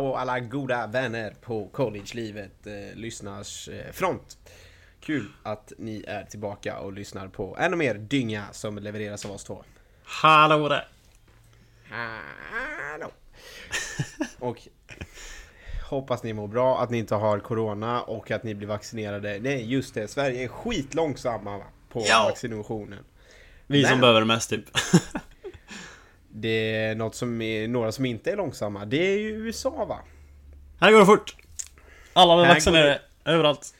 Hallå alla goda vänner på collegelivet eh, lyssnars eh, front. Kul att ni är tillbaka och lyssnar på ännu mer dynga som levereras av oss två. Hallå där! Hallå! Och hoppas ni mår bra, att ni inte har corona och att ni blir vaccinerade. Nej, just det. Sverige är skitlångsamma va? på Ja. vaccinationen. Vi som Men- behöver det mest typ. Det är något som är, några som inte är långsamma. Det är ju USA va? Här går det fort! Alla går vaccinerade, överallt.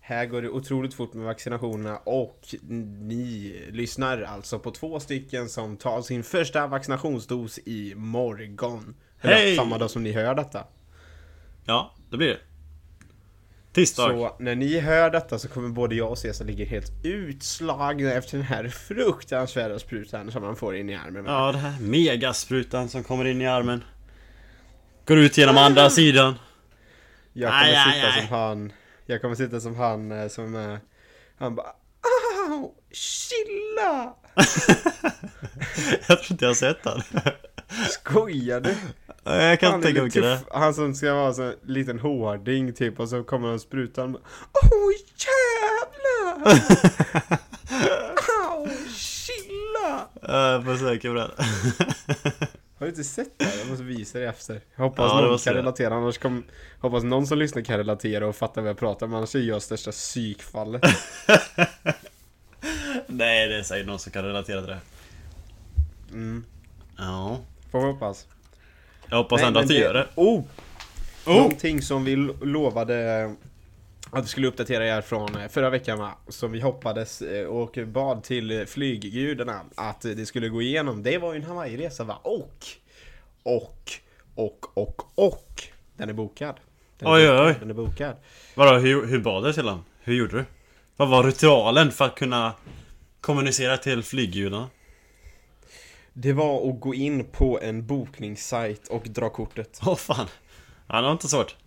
Här går det otroligt fort med vaccinationerna och ni lyssnar alltså på två stycken som tar sin första vaccinationsdos i morgon. Eller Hej! samma dag som ni hör detta. Ja, det blir det. Tisdag. Så när ni hör detta så kommer både jag och Cesar ligga helt utslagna efter den här fruktansvärda sprutan som man får in i armen. Ja, det här megasprutan som kommer in i armen. Går ut genom andra sidan. Jag kommer Aj, aj, sitta aj. som han Jag kommer sitta som han eh, som är Han bara Au! Chilla! Jag tror inte jag har sett den. Skojar du? Nej, Jag kan Han, inte tänka mycket det. han som ska vara så en liten hårding typ och så kommer han sprutan Åh jävlar! Au! Chilla! Jag får säker på det. Har du inte sett det? här? Jag måste visa dig efter. Jag hoppas Ja, någon kan relatera, annars kom, hoppas någon som lyssnar kan relatera och fatta vad jag pratar om, annars är jag största psykfallet. Nej, det är säkert någon som kan relatera till det. Mm. Ja. Får vi hoppas. Jag hoppas Nej, ändå att du gör det. Oh! Oh! Någonting som vi lo- lovade att vi skulle uppdatera er från eh, förra veckan va? Som vi hoppades eh, och bad till flyggudarna att det skulle gå igenom. Det var ju en Hawaii-resa va? Och, och, och, och, och. Den är bokad. Den är Oj, bokad, oj. Den är bokad. Vadå, hur, hur bad du till honom? Hur gjorde du? Vad var ritualen för att kunna kommunicera till flyggudarna? Det var att gå in på en bokningssajt och dra kortet. Åh fan. Ja, det var inte svårt.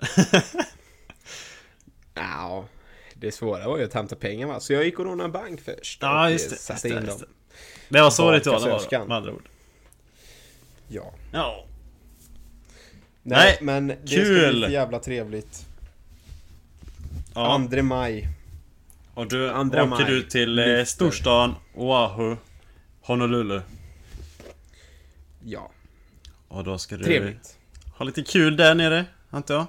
Ja, det svåra var ju att hämta pengar va? Så jag gick och rånade en bank först. Ja, just eh, det, Satte just in just dem. det. Var så ritualen var med andra ord. Ja. Ja. Nej, Nej, men det ska kul. bli så jävla trevligt. ja. 2 maj. Och du Andra åker maj du till eh, storstan Oahu, Honolulu. Ja, Och då ska du trevligt. ha lite kul där nere, antar jag.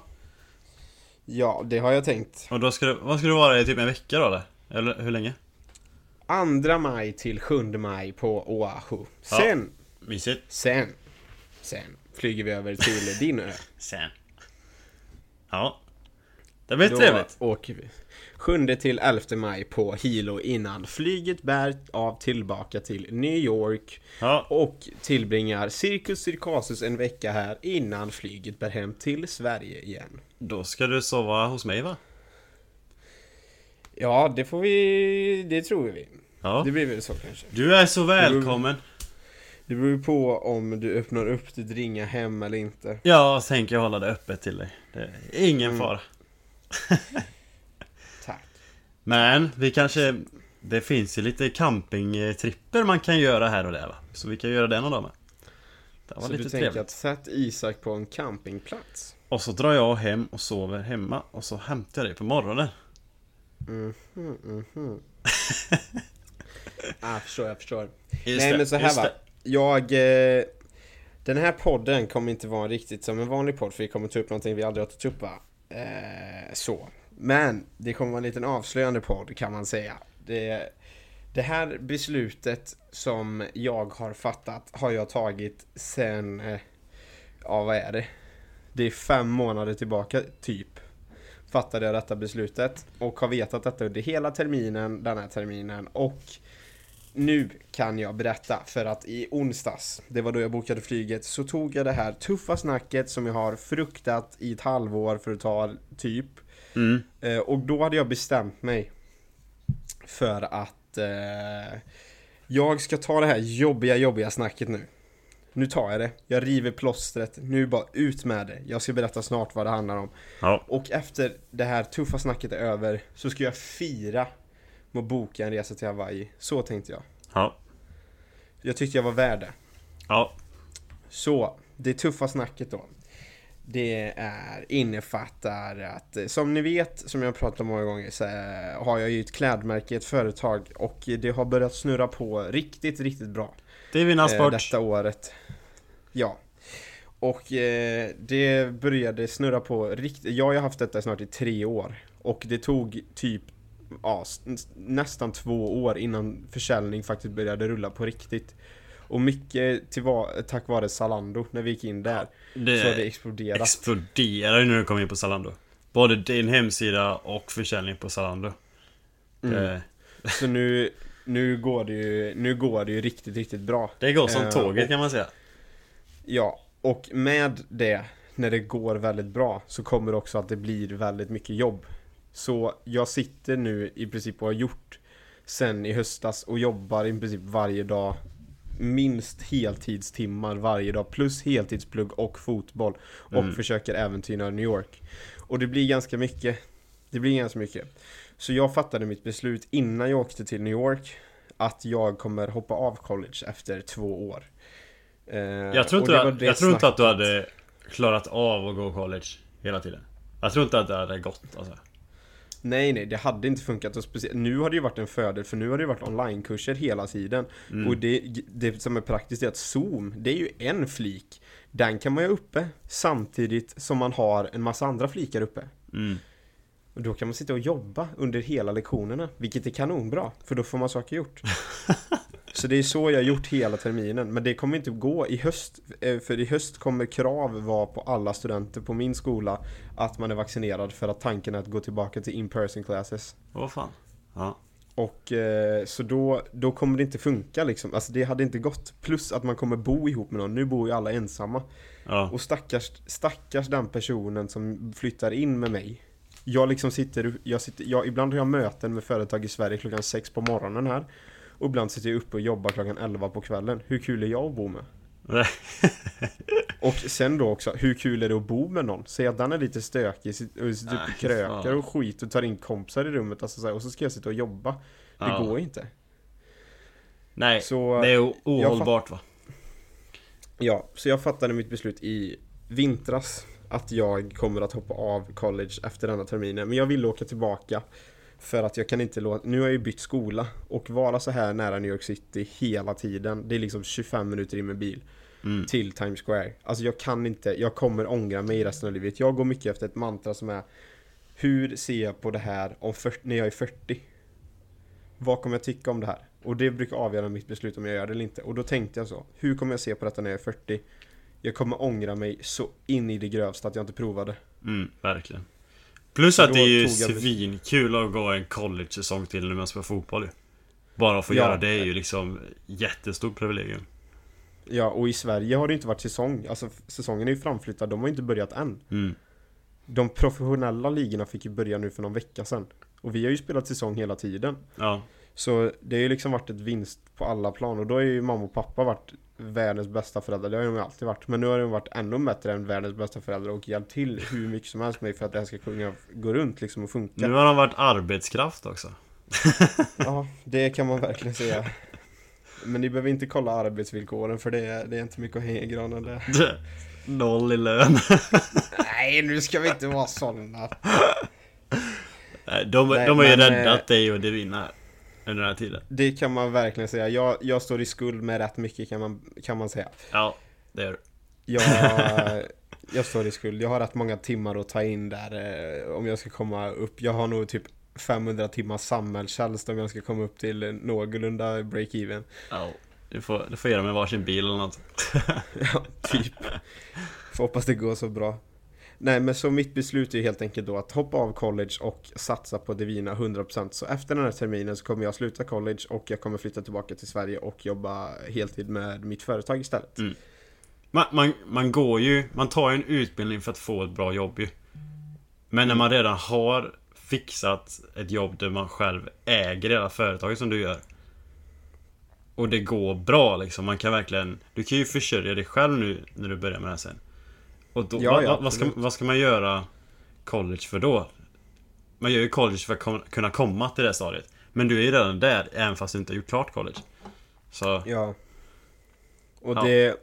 Ja, det har jag tänkt. Och då ska du, vad ska du vara i typ en vecka då eller? Eller hur länge? 2 maj till 7 maj på Oahu. Ja. Sen, Mysigt. sen, sen flyger vi över till din ö. Sen. Ja. Det blir Då trevligt. åker vi. 7 till 11 maj på Hilo innan flyget bär av tillbaka till New York Ja. och tillbringar Cirkus Circasus en vecka här innan flyget bär hem till Sverige igen. Då ska du sova hos mig va? Ja, det får vi... Det tror vi. Ja. Det blir väl så kanske. Du är så välkommen. Det beror ju på om du öppnar upp ditt ringa hem eller inte. Jag tänker hålla det öppet till dig. Ingen Mm. fara. Tack. Men vi kanske... Det finns ju lite campingtripper man kan göra här och där va? Så vi kan göra det någon dag med. Det var Så lite du tänker trevligt. att sätt Isak på en campingplats? Och så drar jag hem och sover hemma och så hämtar jag dig på morgonen. Mhm, mhm. ah, jag förstår, jag förstår. Just Nej det, men så här va. det. Jag... Eh, den här podden kommer inte vara riktigt som en vanlig podd för vi kommer ta upp någonting vi aldrig har tagit upp va? Eh, så. Men det kommer vara en liten avslöjande podd kan man säga. Det, det här beslutet som jag har fattat har jag tagit sen... Eh, ja vad är det? Det är fem månader tillbaka typ. Fattade jag detta beslutet och har vetat detta under hela terminen, den här terminen och nu kan jag berätta för att i onsdags, det var då jag bokade flyget, så tog jag det här tuffa snacket som jag har fruktat i ett halvår för att ta typ. Mm. Eh, och då hade jag bestämt mig för att eh, jag ska ta det här jobbiga, jobbiga snacket nu. Nu tar jag det. Jag river plåstret. Nu bara ut med det. Jag ska berätta snart vad det handlar om. Ja. Och efter det här tuffa snacket är över så ska jag fira med att boka en resa till Hawaii. Så tänkte jag. Ja. Jag tyckte jag var värd det. Ja. Så, det tuffa snacket då. Det är, innefattar att, eh, som ni vet, som jag pratat om många gånger, så eh, har jag ju ett klädmärke, ett företag och det har börjat snurra på riktigt, riktigt bra. Det är Vinnarsport. Eh, detta året. Ja. Och eh, det började snurra på riktigt. Jag har haft detta snart i tre år. Och det tog typ ja, nästan två år innan försäljning faktiskt började rulla på riktigt. Och mycket till va- tack vare Zalando när vi gick in där. Det, Så har det exploderat. exploderar ju när du kommer in på Zalando. Både din hemsida och försäljning på Zalando. Mm. Det, Så nu, nu, går det ju, nu går det ju riktigt, riktigt bra. det går som Eh, tåget och- kan man säga. Ja, och med det, när det går väldigt bra, så kommer det också att det blir väldigt mycket jobb. Så jag sitter nu i princip och har gjort sen i höstas och jobbar i princip varje dag minst heltidstimmar varje dag plus heltidsplugg och fotboll och Mm. försöker äventyra New York. Och det blir ganska mycket. Det blir ganska mycket. Så jag fattade mitt beslut innan jag åkte till New York att jag kommer hoppa av college efter två år. Eh, Jag tror inte, det jag tror inte att du hade klarat av att gå college hela tiden. Jag tror inte att det hade gått alltså. Nej, nej, det hade inte funkat. Och speciellt, nu har det ju varit en fördel, för nu har det ju varit onlinekurser hela tiden. Mm. Och det, det som är praktiskt är att Zoom, det är ju en flik. Den kan man ju ha uppe samtidigt som man har en massa andra flikar uppe. Mm. Och då kan man sitta och jobba under hela lektionerna, vilket är kanonbra, för då får man saker gjort. Så det är så jag gjort hela terminen, men det kommer inte gå i höst, eh, för i höst kommer krav vara på alla studenter på min skola att man är vaccinerad för att tanken är att gå tillbaka till in-person classes. Vad fan. Ja. Och eh, så då, då kommer det inte funka liksom, alltså det hade inte gått. Plus att man kommer bo ihop med någon, nu bor ju alla ensamma. Ja. Och stackars, stackars den personen som flyttar in med mig. Jag liksom sitter, jag sitter jag, ibland har jag möten med företag i Sverige klockan sex på morgonen här. Och ibland sitter jag uppe och jobbar klockan 11 på kvällen. Hur kul är jag att bo med? Och sen då också, hur kul är det att bo med någon? Säg att den är lite stökig, och sitter Nej, och krökar och skit och tar in kompisar i rummet alltså, så här, och så ska jag sitta och jobba. Det Ja. går inte. Nej, Så, det är ohållbart va? Ja, så jag fattade mitt beslut i vintras att jag kommer att hoppa av college efter denna terminen. Men jag vill åka tillbaka för att jag kan inte låta, nu har jag ju bytt skola och vara så här nära New York City hela tiden. Det är liksom 25 minuter in med bil Mm. till Times Square. Alltså jag kan inte, jag kommer ångra mig resten av livet. Jag går mycket efter ett mantra som är Hur ser jag på det här om 40, när jag är 40? Vad kommer jag tycka om det här? Och det brukar avgöra mitt beslut om jag gör det eller inte. Och då tänkte jag så. Hur kommer jag se på detta när jag är 40? Jag kommer ångra mig så in i det grövsta att jag inte provade. Mm, verkligen. Plus att det är ju svinkul att gå en college-säsong till när man spelar fotboll ju. Bara att få Ja. göra det är ju liksom jättestort privilegium. Ja, och i Sverige har det inte varit säsong. Alltså säsongen är ju framflyttad. De har inte börjat än. Mm. De professionella ligorna fick ju börja nu för någon vecka sedan. Och vi har ju spelat säsong hela tiden. Ja. Så det har ju liksom varit ett vinst på alla plan och då har ju mamma och pappa varit världens bästa föräldrar. Det har de ju alltid varit. Men nu har de varit ännu bättre än världens bästa föräldrar och hjälpt till hur mycket som helst med mig för att det här ska kunna gå runt liksom och funka. Nu har de varit arbetskraft också. Ja, det kan man verkligen säga. Men ni behöver inte kolla arbetsvillkoren för det är, det är inte mycket att hänga i granen där. Noll i lön. Nej, nu ska vi inte vara sådana. De, Nej, de har ju men, räddat eh, dig och Divina här. Under den här tiden. Det kan man verkligen säga. Jag, jag står i skuld med rätt mycket kan man, kan man säga. Ja, det gör du. Jag, jag står i skuld. Jag har rätt många timmar att ta in där eh, om jag ska komma upp. Jag har nog typ 500 timmar samhällstjänst om jag ska komma upp till någorlunda break-even. Ja. Du får, du får ge dem en varsin bil eller något. Ja, typ. Får hoppas det går så bra. Nej, men så mitt beslut är helt enkelt då att hoppa av college och satsa på Divina 100%. Så efter den här terminen så kommer jag sluta college och jag kommer flytta tillbaka till Sverige och jobba heltid med mitt företag istället. Mm. Man, man, man går ju, man tar ju en utbildning för att få ett bra jobb ju. Men när man redan har fixat ett jobb där man själv äger hela företaget som du gör. Och det går bra liksom, man kan verkligen Du kan ju försörja dig själv nu när du börjar med det här sen. Och då, Ja, vad, ja, vad, vad, ska, vad ska man göra college för då? Man gör ju college för att kom, kunna komma till det stadiet. Men du är ju redan där, även fast du inte har gjort klart college. Så, Ja. Och Ja. det...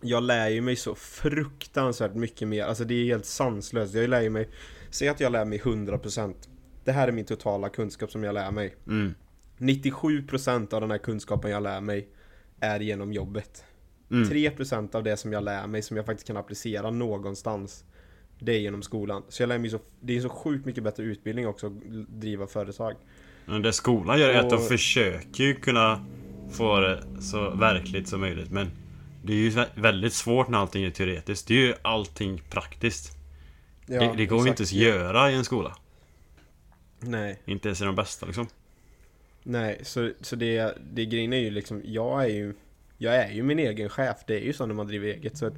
Jag lär ju mig så fruktansvärt mycket mer, alltså det är helt sanslöst. Jag lär ju mig, säg att jag lär mig 100%. Det här är min totala kunskap som jag lär mig. Mm. 97% av den här kunskapen jag lär mig är genom jobbet. Mm. 3% av det som jag lär mig som jag faktiskt kan applicera någonstans Det är genom skolan. Så jag lär mig så, det är så sjukt mycket bättre utbildning också att driva företag. Men det skolan gör är att de försöker ju kunna få det så verkligt som möjligt men Det är ju vä- väldigt svårt när allting är teoretiskt. Det är ju allting praktiskt. Ja, det, det går ju inte ens göra i en skola. Nej, Inte ens i de bästa liksom. nej, så, så det, det grejen är ju liksom, jag är ju Jag är ju min egen chef, det är ju så när man driver eget så att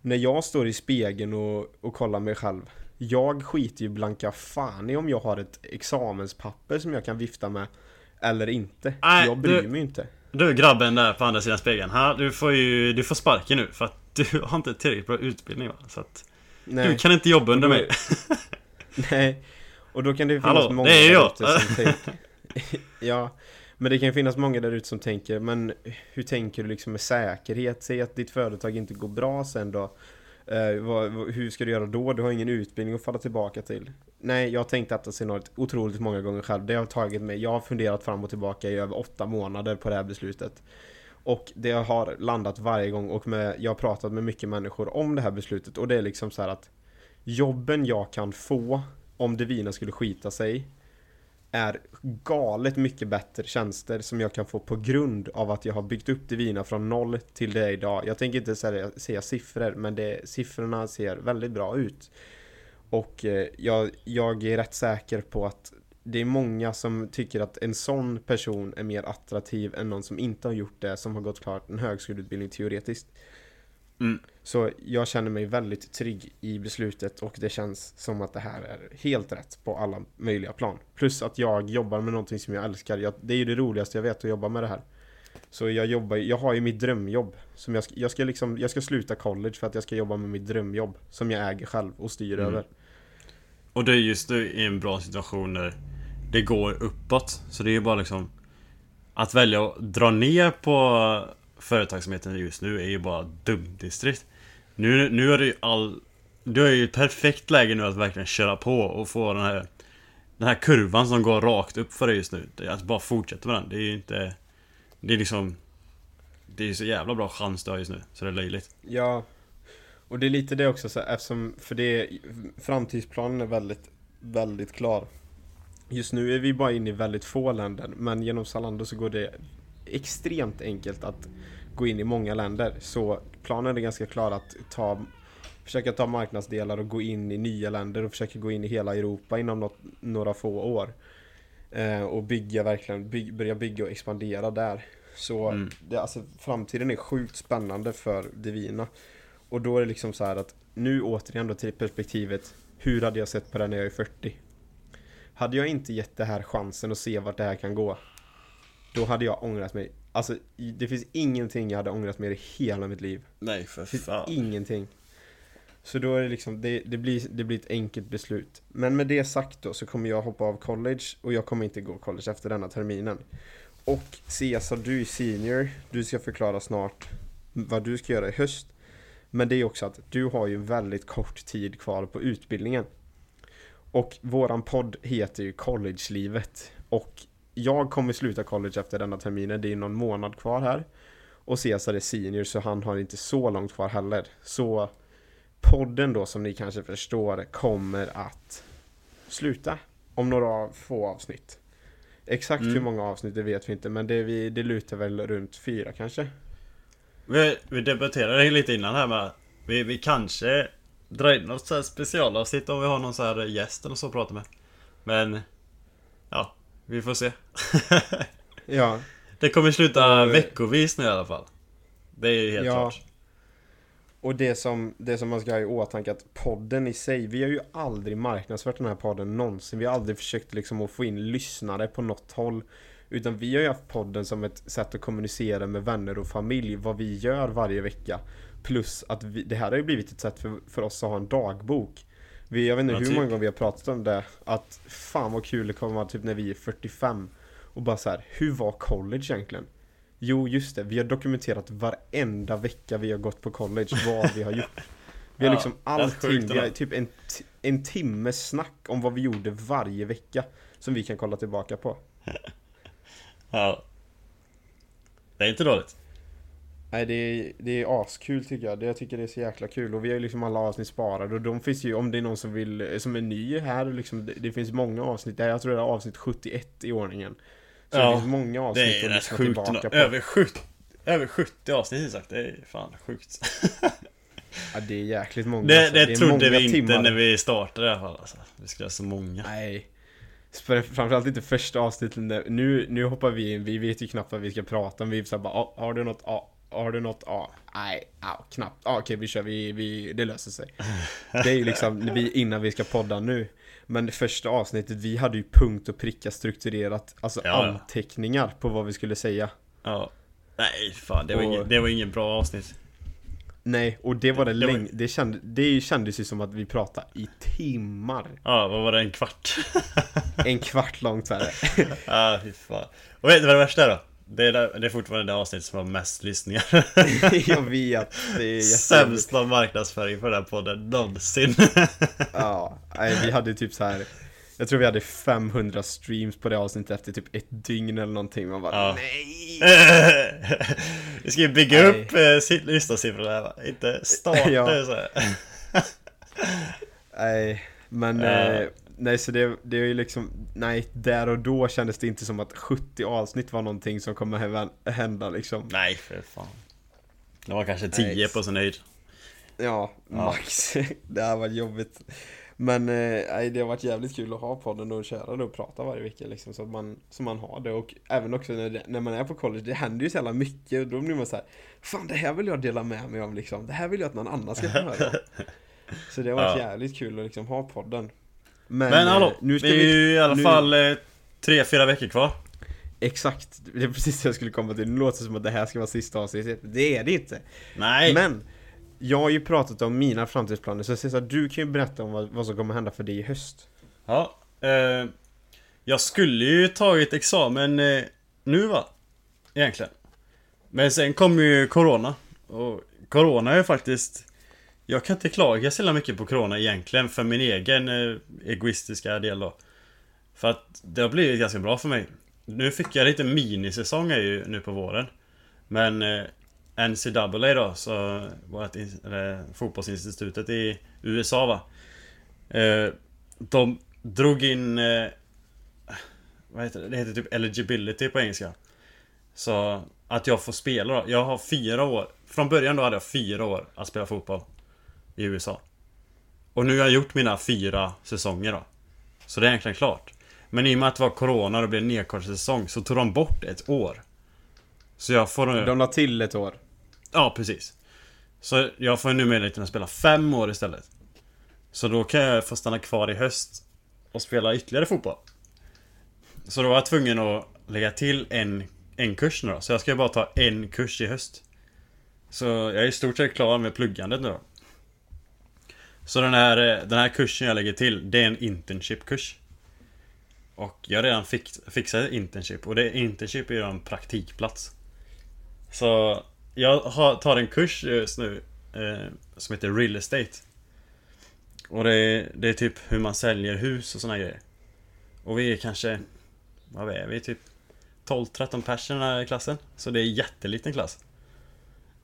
När jag står i spegeln och, och kollar mig själv Jag skiter ju blanka fan i om jag har ett examenspapper som jag kan vifta med Eller inte, Nej, jag bryr du- mig inte Du grabben där på andra sidan spegeln. Ha, du får ju du får sparken nu för att du har inte tillräckligt bra utbildning va? Så att Nej. du kan inte jobba under då- mig. Nej, och då kan det ju finnas Hallå, många det är jag. Ja, men det kan ju finnas många där ute som tänker Men hur tänker du liksom med säkerhet? Säg att ditt företag inte går bra sen då. Eh, vad, vad, Hur ska du göra då? Du har ingen utbildning att falla tillbaka till. Nej, jag har tänkt detta scenariot otroligt många gånger själv. Det har tagit mig, jag har funderat fram och tillbaka i över åtta månader på det här beslutet. Och det har landat varje gång och med, jag har pratat med mycket människor om det här beslutet. Och det är liksom så här att Jobben jag kan få om Divina skulle skita sig är galet mycket bättre tjänster som jag kan få på grund av att jag har byggt upp Divina från noll till det är idag. Jag tänker inte säga, säga siffror men det, siffrorna ser väldigt bra ut. Och eh, jag, jag är rätt säker på att det är många som tycker att en sån person är mer attraktiv än någon som inte har gjort det, som har gått klart en högskoleutbildning teoretiskt. Mm. Så jag känner mig väldigt trygg i beslutet och det känns som att det här är helt rätt på alla möjliga plan. Plus att jag jobbar med någonting som jag älskar. Jag, det är ju det roligaste jag vet att jobba med det här. Så jag jobbar, jag har ju mitt drömjobb. Som jag, jag, ska liksom, jag ska sluta college för att jag ska jobba med mitt drömjobb. Som jag äger själv och styr Mm. över. Och det är just nu i en bra situation när det går uppåt. Så det är ju bara liksom Att välja att dra ner på företagsamheten just nu är ju bara dumdistrikt. Nu, nu är det ju all... Du är ju ett perfekt läge nu att verkligen köra på och få den här Den här kurvan som går rakt upp för dig just nu. Att bara fortsätta med den. Det är ju inte... Det är liksom... Det är ju så jävla bra chans du har just nu. Så det är löjligt. Ja, och det är lite det också så här, eftersom, för det, framtidsplanen är väldigt, väldigt klar. Just nu är vi bara inne i väldigt få länder, men genom Zalando så går det extremt enkelt att gå in i många länder. Så planen är ganska klar att ta, försöka ta marknadsdelar och gå in i nya länder och försöka gå in i hela Europa inom något, några få år. Eh, och bygga verkligen, bygg, börja bygga och expandera där. Så Mm. det, alltså, framtiden är sjukt spännande för Divina. Och då är det liksom så här att nu återigen då till perspektivet Hur hade jag sett på det när jag är 40? Hade jag inte gett det här chansen att se vart det här kan gå Då hade jag ångrat mig. Alltså det finns ingenting jag hade ångrat mer i hela mitt liv. Nej för det finns ingenting. Så då är det liksom, det, det, blir, det blir ett enkelt beslut. Men med det sagt då så kommer jag hoppa av college Och jag kommer inte gå college efter denna terminen. Och Cesar, du är senior. Du ska förklara snart vad du ska göra i höst. Men det är också att du har ju väldigt kort tid kvar på utbildningen. Och våran podd heter ju College-livet. Och jag kommer sluta college efter denna terminen Det är någon månad kvar här och Cesar är senior så han har inte så långt kvar heller. Så podden då som ni kanske förstår kommer att sluta om några få avsnitt. Exakt Mm. hur många avsnitt det vet vi inte men det, vi, det lutar väl runt fyra kanske. Vi, vi debatterade lite innan här med vi, vi kanske drar in något så här specialavsnitt om vi har någon så här gäst eller så att prata med. Men Ja, vi får se. Ja, Det kommer sluta Och- veckovis nu i alla fall. Det är ju helt Ja. klart. och det som, det som man ska ha i åtanke att podden i sig, vi har ju aldrig marknadsfört den här podden någonsin. Vi har aldrig försökt liksom att få in lyssnare på något håll. Utan vi har ju haft podden som ett sätt att kommunicera med vänner och familj, vad vi gör varje vecka. Plus att vi, det här har ju blivit ett sätt för, för oss att ha en dagbok. Vi, jag vet inte Ja, hur typ. många gånger vi har pratat om det, att fan vad kul det kommer vara typ när vi är 45. Och bara så här, hur var college egentligen? Jo, just det. Vi har dokumenterat varenda vecka vi har gått på college vad vi har gjort. Vi har liksom allting. Vi har typ en, en timme snack om vad vi gjorde varje vecka. Som vi kan kolla tillbaka på. Ja. Det är inte dåligt. Nej det är, det är askul tycker jag. Det, jag tycker det är så jäkla kul. Och vi har ju liksom alla avsnitt sparade. Och de finns ju, om det är någon som vill, som är ny här liksom. Det, det finns många avsnitt. där. Jag tror det är avsnitt 71 i ordningen. Så Ja, det finns många avsnitt Det att lyssna sjukt. tillbaka på. Över 70, över 70 avsnitt sagt. Det är fan sjukt. Ja, det är jäkligt många. Det, alltså. det, är trodde vi inte timmar. när vi startade i alla fall. Alltså. Vi skulle ha så många. Nej. Framförallt inte första avsnittet. Nu, nu hoppar vi in, vi vet ju knappt vad vi ska prata om. Vi är såhär bara, "Ah, har du något? Har du något? Ja. Nej, ja, knappt. Ja, okej, vi kör, vi, vi, det löser sig. Det är ju liksom vi, innan vi ska podda nu. Men det första avsnittet, vi hade ju punkt och pricka strukturerat, alltså Ja, anteckningar på vad vi skulle säga. Ja. Nej, fan. Det var, Och- ingen, det var ingen bra avsnitt. Nej, och det var det, Det var- länge, det, känd, det kändes ju som att vi pratade i timmar. Ja, vad var det? En kvart? En kvart långt så här. Ja, fy fan. Och vet du vad det värsta är då? Det är, det, det är fortfarande det avsnitt som har mest lyssningar. Jag vet, det är. Sämsta marknadsföring på den här podden någonsin. Ja, vi hade typ så här. Jag tror vi hade 500 streams på det avsnittet efter typ ett dygn eller någonting. Man bara Ja. nej! Vi ska ju bygga Nej. upp eh, lyssnarsiffrorna här va? Inte starta Ja. så. Nej, men Ja. eh, nej så det, det är ju liksom, nej där och då kändes det inte som att 70 avsnitt var någonting som kommer hä- hända liksom. Nej, för fan. Det var kanske 10 Nej. på sin höjd. Ja, Ja. max. det här var jobbigt. Men eh, det har varit jävligt kul att ha podden och köra det och prata varje vecka liksom så att man, så man har det och även också när, det, när man är på college, det händer ju så jävla mycket och då blir man så här, Fan det här vill jag dela med mig av liksom, det här vill jag att någon annan ska få höra om." Så det har varit Ja. jävligt kul att liksom ha podden Men, Men eh, hallå, nu ska det är vi, ju i alla nu- fall eh, 3-4 veckor kvar. exakt, det är precis det jag skulle komma till, nu låter det som att det här ska vara sista avsnittet, det är det inte Nej! Men jag har ju pratat om mina framtidsplaner så Cesar, du kan ju berätta om vad, vad som kommer hända för dig i höst Ja, eh, jag skulle ju tagit examen eh, nu va? Egentligen. Men sen kom ju Corona. Och Corona är ju faktiskt... Jag kan inte klaga så mycket på Corona egentligen för min egen eh, egoistiska del då. För att det har blivit ganska bra för mig. Nu fick jag lite minisäsong ju nu på våren. Men eh, NCAA då, så vårt fotbollsinstitutet i USA va. Eh, de drog in... Vad heter det? Det heter typ eligibility på engelska. Så att jag får spela då. Jag har fyra år. Från början då hade jag fyra år att spela fotboll. I USA. Och nu har jag gjort mina fyra säsonger då. Så det är egentligen klart. Men i och med att det var Corona och det blev nedkortad säsong så tog de bort ett år. Så jag får... De la till ett år Ja, precis. Så jag får nu möjligheten att spela fem år istället. Så då kan jag få stanna kvar i höst och spela ytterligare fotboll. Så då var jag tvungen att lägga till en, en kurs nu då. Så jag ska bara ta en kurs i höst. Så jag är i stort sett klar med pluggandet nu då. Så den här, eh, den här kursen jag lägger till, det är en internship-kurs. Och jag har redan fix, fixat ett internship och det internship är ju en praktikplats. Så jag har, tar en kurs just nu eh, som heter Real Estate. Och det är, det är typ hur man säljer hus och såna grejer. Och vi är kanske, vad är vi, typ 12-13 personer i den här klassen. Så det är en jätteliten klass.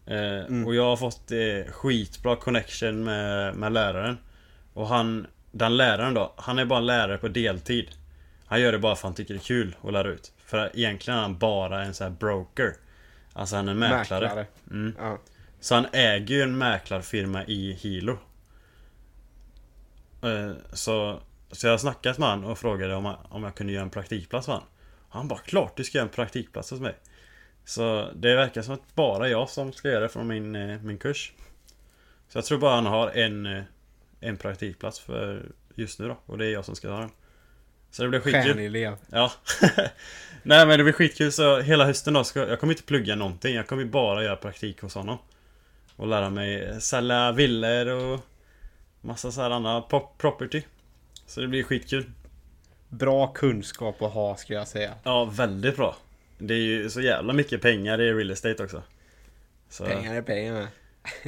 Eh, Och jag har fått eh, skitbra connection med, med läraren. Och han, den läraren då, han är bara lärare på deltid. Han gör det bara för att han tycker det är kul att lära ut. För egentligen är han bara en sån här broker. Alltså han är mäklare. Mm. Ja. Så han äger ju en mäklarfirma i Hilo. Eh, Så, så jag snackat med han och frågade om, jag- om jag kunde göra en praktikplats för han. Han bara klart du ska göra en praktikplats hos mig. Så det verkar som att bara jag som ska göra det från min, eh, min kurs. Så jag tror bara han har en, eh, en praktikplats för just nu då. Och det är jag som ska ha den. Så det blir skitkul. Stjärnelev Ja. Nej men det blir skitkul så hela hösten då ska jag kommer inte plugga någonting. Jag kommer bara göra praktik hos honom. Och lära mig sälja villor och massa så här andra pop property. Så det blir skitkul. Bra kunskap att ha ska jag säga Ja, väldigt bra. Det är ju så jävla mycket pengar i real estate också. Så, Pengar är pengar.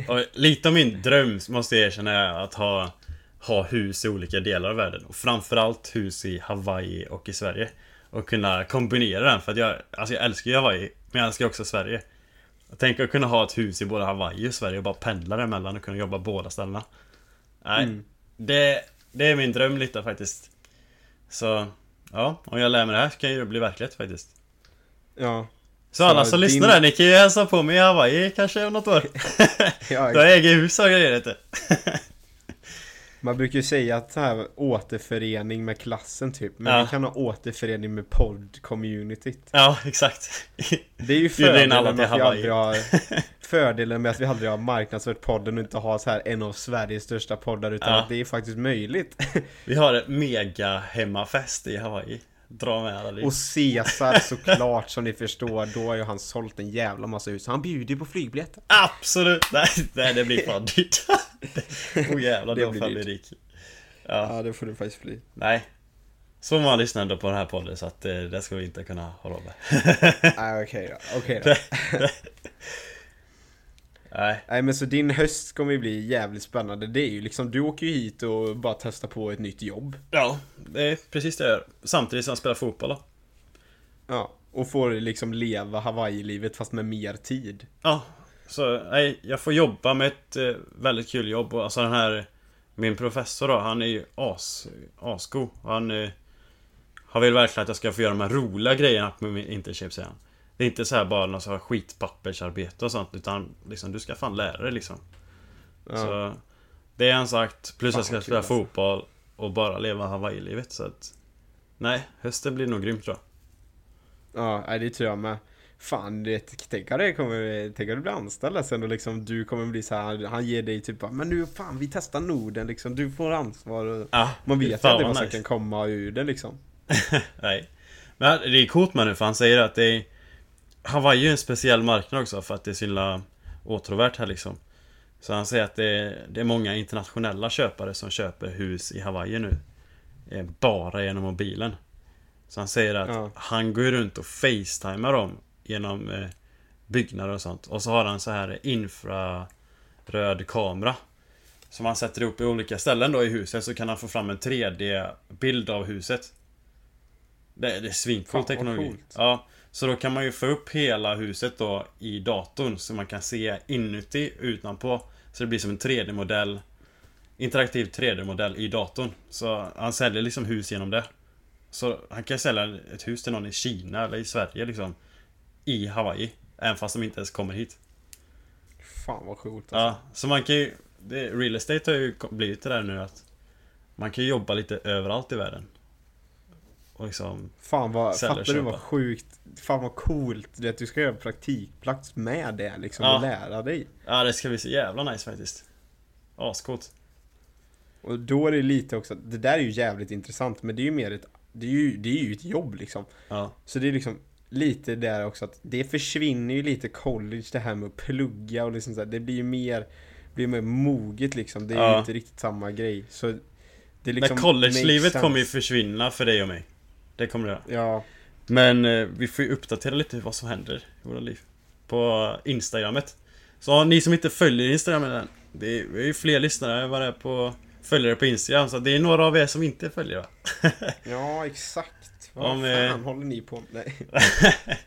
och lite av min dröm måste jag erkänna är att ha, ha hus i olika delar av världen. Och framförallt hus i Hawaii och i Sverige. Och kunna kombinera den för att jag, alltså jag älskar ju Hawaii, men jag älskar också Sverige. Tänker att kunna ha ett hus i både Hawaii och Sverige och bara pendla däremellan och kunna jobba båda ställena. Nej, Mm. det, det är min dröm lite faktiskt. Så, ja, om jag lär mig det här så kan ju det bli verklighet faktiskt. Ja. Så alla som din- lyssnar där, ni kan ju hälsa på mig i Hawaii kanske om något år. ja Då äger hus och grejer du. Man brukar ju säga att så här återförening med klassen typ. Men Ja. vi kan ha återförening med podd-communityt. Ja, exakt. Det är ju alla fördelen till med, att vi aldrig har, fördelen med att vi aldrig har marknadsfört podden och inte har så här en av Sveriges största poddar utan Ja. att det är faktiskt möjligt. Vi har ett mega hemmafest i Hawaii. Dra med alla. Och Caesar såklart som ni förstår, då har ju han sålt en jävla massa hus. Han bjuder ju på flygbiljetter. Absolut! Nej, nej det blir fan dyrt. Åh jävlar, Det då blir fan dyrt. blir rik. Ja, Ja det får det faktiskt bli. nej. Så många lyssnar ändå på den här podden så att eh, det ska vi inte kunna råd med. Nej okej då, okej då. Nej, Nej men så din höst kommer ju bli jävligt spännande. Det är ju liksom, du åker ju hit och bara testar på ett nytt jobb. ja, det är precis det jag gör. Samtidigt som jag spelar fotboll då. Ja. Och får liksom leva Hawaii-livet fast med mer tid. Ja, så nej, jag får jobba med ett eh, väldigt kul jobb och alltså den här Min professor då, han är ju as, asgo Han eh, Har vill verkligen att jag ska få göra de här roliga grejerna på min internship säger han Det är inte så här bara något så här skitpappersarbete och sånt utan liksom du ska fan lära dig liksom Ja. Så Det är han sagt, plus Fan, jag ska spela alltså. fotboll och bara leva Hawaii-livet så att Nej, hösten blir nog grym tror jag Ja, det tror jag med. Fan, du vet, tänk att det kommer, tänk att du blir anställd sen och liksom du kommer bli så här, han ger dig typ men nu fan vi testar Norden liksom, du får ansvar och Ja, man vet aldrig vad vad som nice. kan komma ur det liksom. Nej. Men det är coolt med nu för han säger att det är Hawaii är en speciell marknad också för att det är så himla åtråvärt här liksom. Så han säger att det är, det är många internationella köpare som köper hus i Hawaii nu. Eh, Bara genom mobilen. Så han säger att Ja. han går runt och facetimar dem genom eh, byggnader och sånt. Och så har han så här infraröd kamera Som han sätter ihop i olika ställen då i huset så kan han få fram en 3D-bild av huset det, det är svincool teknologi. coolt. Ja, så då kan man ju få upp hela huset då i datorn så man kan se inuti, utanpå. Så det blir som en 3D-modell. Interaktiv 3D-modell i datorn. Så han säljer liksom hus genom det. Så han kan sälja ett hus till någon i Kina eller i Sverige liksom. I Hawaii. Även fast de inte ens kommer hit. Fan vad coolt alltså. Ja, så man kan ju... Det, real estate har ju blivit det där nu att Man kan jobba lite överallt i världen. Och liksom... Fan vad, fattar du vad sjukt, fan vad coolt det är att du ska göra praktikplats med det liksom Ja. och lära dig. Ja, det ska bli så jävla nice faktiskt. Ascoolt. Och då är det lite också, det där är ju jävligt intressant men det är ju mer ett, det är ju, det är ju ett jobb liksom. Ja. Så det är liksom lite där också att det försvinner ju lite college det här med att plugga och liksom så här, det blir ju mer, blir mer moget liksom. Det är ju Ja. inte riktigt samma grej. Så det är liksom Men college-livet kommer ju försvinna för dig och mig. Det kommer det göra. Ja, Men eh, vi får ju uppdatera lite vad som händer i våra liv. På Instagrammet. Så ni som inte följer Instagramen än. Det är, vi är ju fler lyssnare än vad det är på följare på Instagram. Så det är några av er som inte följer va? ja exakt. Vad Om, fan eh, håller ni på med? Nej.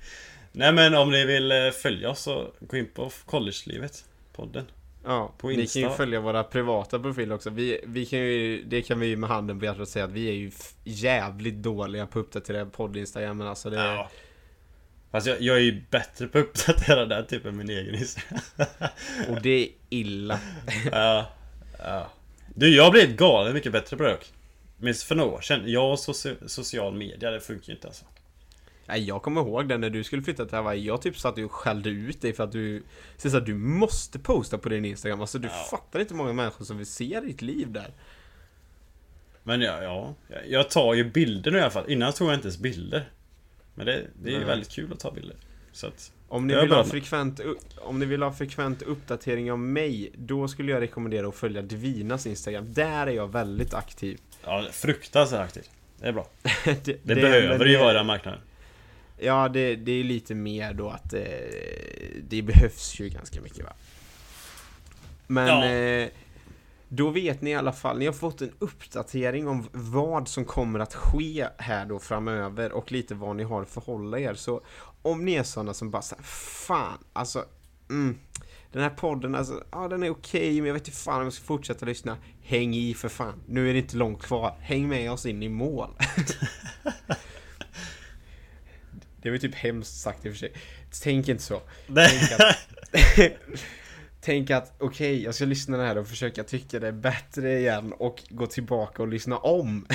Nej men om ni vill eh, följa oss så gå in på College-livet. Podden. Ja, På ni kan ju Insta. följa våra privata profiler också. Vi, vi kan ju, det kan vi ju med handen på hjärtat säga att vi är ju jävligt dåliga på att uppdatera podd-instagrammen alltså. Det, Ja. Fast jag, jag är ju bättre på att uppdatera den typ än min egen Instagram. Och det är illa. ja, ja. Du, jag har blivit galet mycket bättre på det dock. Men för några år sedan, jag och soci- social media, det funkar ju inte alltså. Nej, jag kommer ihåg det när du skulle flytta till Hawaii. Jag typ satt och skällde ut dig för att du... Så att du måste posta på din Instagram. Alltså du Ja. fattar inte hur många människor som vill se ditt liv där. Men ja, ja. jag- tar ju bilder nu i alla fall. Innan tog jag inte ens bilder. Men det, det är ju väldigt kul att ta bilder. Så att, Om ni, vill ha frekvent, om ni vill ha frekvent uppdatering av mig, då skulle jag rekommendera att följa Divinas Instagram. Där är jag väldigt aktiv. ja, fruktansvärt aktivt. Det är bra. det, Det, behöver men ju det- vara den marknaden. Ja, det, det är lite mer då att eh, det behövs ju ganska mycket va. Men Ja. eh, då vet ni i alla fall, ni har fått en uppdatering om vad som kommer att ske här då framöver och lite vad ni har att förhålla er. Så om ni är sådana som bara säger fan, alltså mm, den här podden, alltså, ja den är okej men jag vet inte fan om jag ska fortsätta lyssna. Häng i för fan, nu är det inte långt kvar. Häng med oss in i mål. Det var ju typ hemskt sagt i och för sig. Tänk inte så. Tänk att, tänk att okej, jag ska lyssna det här och försöka tycka det är bättre igen och gå tillbaka och lyssna om.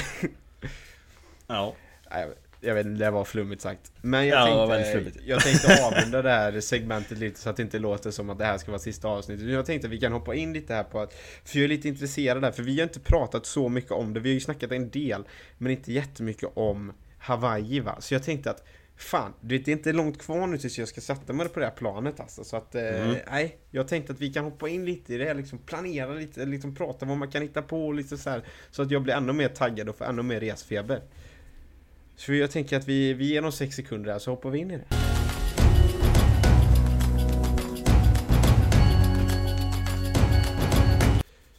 ja. Jag, jag vet inte, det var flummigt sagt. Men jag, Ja, tänkte, jag tänkte avrunda det här segmentet lite så att det inte låter som att det här ska vara sista avsnittet. Jag tänkte att vi kan hoppa in lite här på att, för jag är lite intresserad där, för vi har inte pratat så mycket om det. Vi har ju snackat en del, men inte jättemycket om Hawaii va. Så jag tänkte att Fan, du vet, det är inte långt kvar nu tills jag ska sätta mig på det här planet alltså. Så att, eh, Mm. nej. Jag tänkte att vi kan hoppa in lite i det här, liksom planera lite, liksom prata vad man kan hitta på och lite så här. Så att jag blir ännu mer taggad och får ännu mer resfeber. Så jag tänker att vi, vi ger dem sex sekunder här så hoppar vi in i det.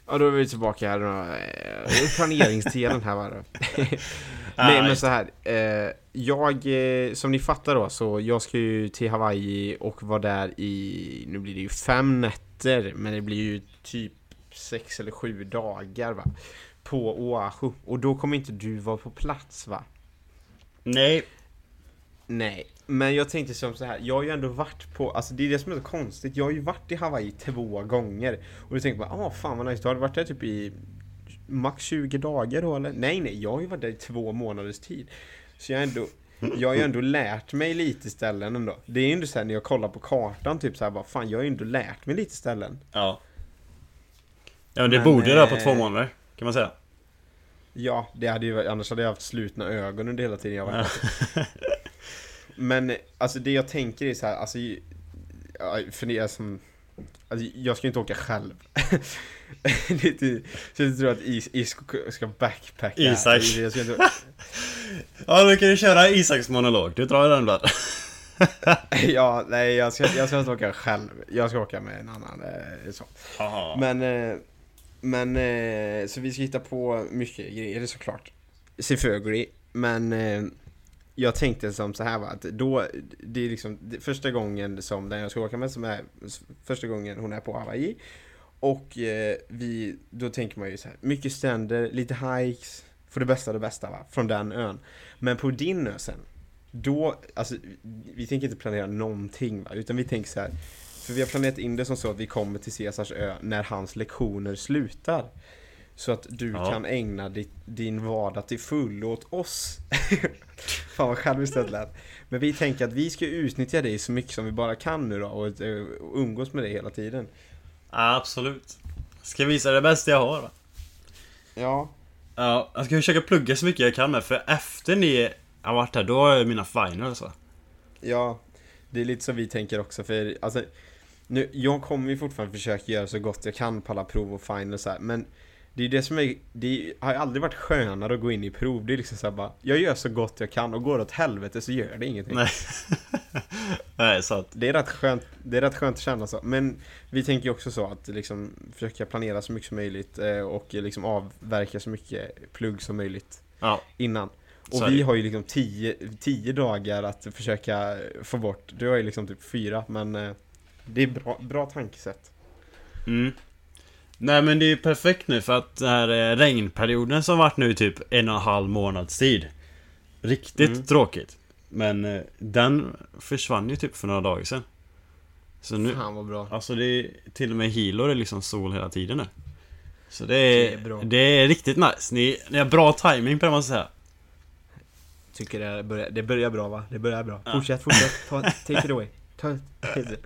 Ja, då är vi tillbaka här. då. Planeringsdelen här va. då. Nej men så här. Eh, jag, eh, som ni fattar då, så jag ska ju till Hawaii och vara där i, nu blir det ju fem nätter, men det blir ju typ sex eller sju dagar va. På Oahu. Och då kommer inte du vara på plats va? Nej. Nej, men jag tänkte som så här. Jag har ju ändå varit på, alltså det är det som är så konstigt. Jag har ju varit i Hawaii två gånger. Och du tänker bara, ah fan vad nice. Du har varit där typ i max 20 dagar då eller? Nej, nej, jag har ju varit där i två månaders tid. Så jag ändå, jag har ju ändå lärt mig lite ställen ändå. Det är ju ändå så här när jag kollar på kartan typ så här bara, fan jag har ju ändå lärt mig lite ställen. Ja. Ja men det Men, borde jag på eh, två månader. Kan man säga. Ja, det hade ju annars hade jag haft slutna ögon under hela tiden jag var där. Men alltså det jag tänker är så här, alltså ja, för det är som Alltså jag ska ju inte åka själv. det är inte, så jag tror att Is, Is ska backpacka. Isak. Inte, Ja då kan du köra Isaks monolog. Du drar den där. ja, nej jag ska, jag ska inte åka själv. Jag ska åka med en annan. Eh, så. Men, eh, men eh, så vi ska hitta på mycket grejer såklart. Sefögri, men jag tänkte som så här va, att då, det är liksom det, första gången som den jag ska åka med som är första gången hon är på Hawaii. Och eh, vi, då tänker man ju så här, mycket stränder, lite hikes, för det bästa av det bästa va, från den ön. Men på din ö sen, då, alltså vi tänker inte planera någonting va, utan vi tänker så här. För vi har planerat in det som så att vi kommer till Caesars ö när hans lektioner slutar. Så att du Ja. kan ägna ditt, din vardag till full åt oss. Fan vad själviskt det lät. Men vi tänker att vi ska utnyttja dig så mycket som vi bara kan nu då och, eh, och umgås med dig hela tiden. Absolut. Ska visa det bästa jag har. va? Ja, Ja, jag ska försöka plugga så mycket jag kan med för efter ni har varit här, då är mina finals va? ja. Det är lite så vi tänker också för alltså nu, jag kommer ju fortfarande försöka göra så gott jag kan på alla prov och finals så här, men det är det som är, det har ju aldrig varit skönare att gå in i prov. Det är liksom såhär bara, jag gör så gott jag kan och går åt helvete så gör det ingenting. Nej. Nej, att... Det är rätt skönt, det är rätt skönt att känna så. Men vi tänker ju också så att liksom försöka planera så mycket som möjligt eh, och liksom avverka så mycket plugg som möjligt Ja. innan. Och är vi har ju liksom tio, tio dagar att försöka få bort. Du har ju liksom typ fyra, men eh, det är bra, bra tankesätt. Mm. Nej men det är ju perfekt nu för att den här eh, regnperioden som varit nu typ en och en halv månads tid. Riktigt Mm. tråkigt. Men eh, den försvann ju typ för några dagar sedan. Så nu, Fan vad bra. alltså det är till och med Hilo är liksom sol hela tiden nu. Så det Det är, är bra. det är riktigt nice. Ni, ni har bra timing på det måste jag säga. Tycker det börjar, det börjar bra va? Det börjar bra. Ja. Fortsätt, fortsätt. Ta, take it away. Ta, take it.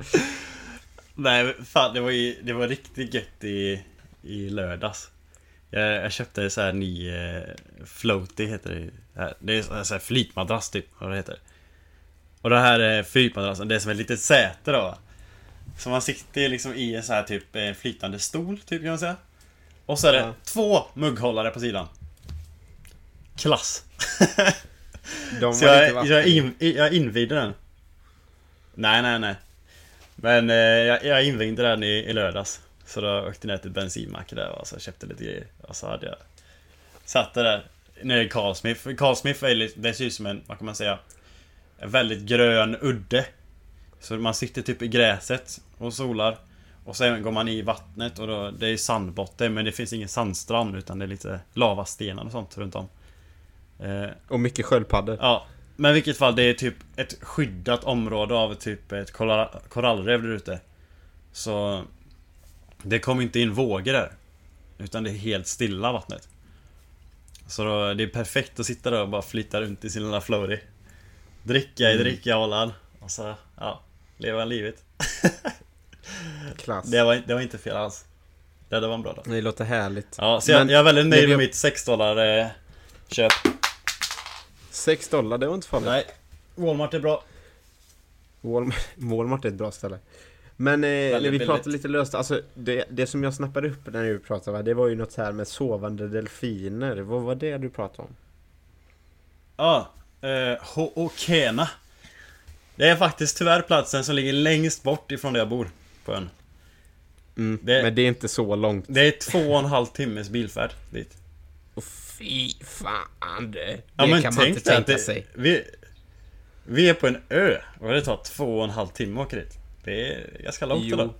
Nej fan det var ju, det var riktigt gött i, i lördags jag, jag köpte så här ny eh, floaty heter det. Det är så här, flytmadrass typ, vad det heter Och det här är flytmadrassen, det är som ett litet säte då? Så man sitter liksom i en så här typ eh, flytande stol typ kan man säga Och så är det Ja. två mugghållare på sidan Klass! De Så jag, jag, in, jag invigde den. Nej, nej, nej. Men eh, jag, jag invigde den i, i lördags. Så då åkte jag ner till bensinmacken där och så köpte lite grejer. Och så hade jag satt där nere i Carlsmith. Carlsmith är lite, det ser ut som en, vad kan man säga? En väldigt grön udde. Så man sitter typ i gräset och solar. Och sen går man i vattnet och då, det är sandbotten men det finns ingen sandstrand utan det är lite lavastenar och sånt runt om. Eh, Och mycket sköldpaddor. Ja, men i vilket fall det är typ ett skyddat område av typ ett korall- korallrev där ute. Så det kommer inte in vågor där. Utan det är helt stilla vattnet. Så då, det är perfekt att sitta där och bara flytta runt i sin lilla floaty. Dricka i Mm. drickahållaren. Och så, ja, leva livet. Klass. Det var, det var inte fel alls. Det, det var en bra dag. Det låter härligt. Ja, så jag, Men jag är väldigt nöjd med mitt 6 dollar eh, köp. 6 dollar, det var inte farligt. Nej, Walmart är bra. Walmart, Walmart är ett bra ställe. Men eh, när vi pratade lite löst, alltså det, det som jag snappade upp när vi pratade, va, det var ju något här med sovande delfiner. Vad var det du pratade om? Ja, eh, Ho'okena. Det är faktiskt tyvärr platsen som ligger längst bort ifrån där jag bor på ön. Mm, Det- Men det är inte så långt. Det är två och en halv timmes bilfärd dit. Fy fan det, Ja, men kan man inte tänka det, sig. Vi, vi är på en ö och det tar två och en halv timme att åka dit. Det är ganska långt Jo. idag.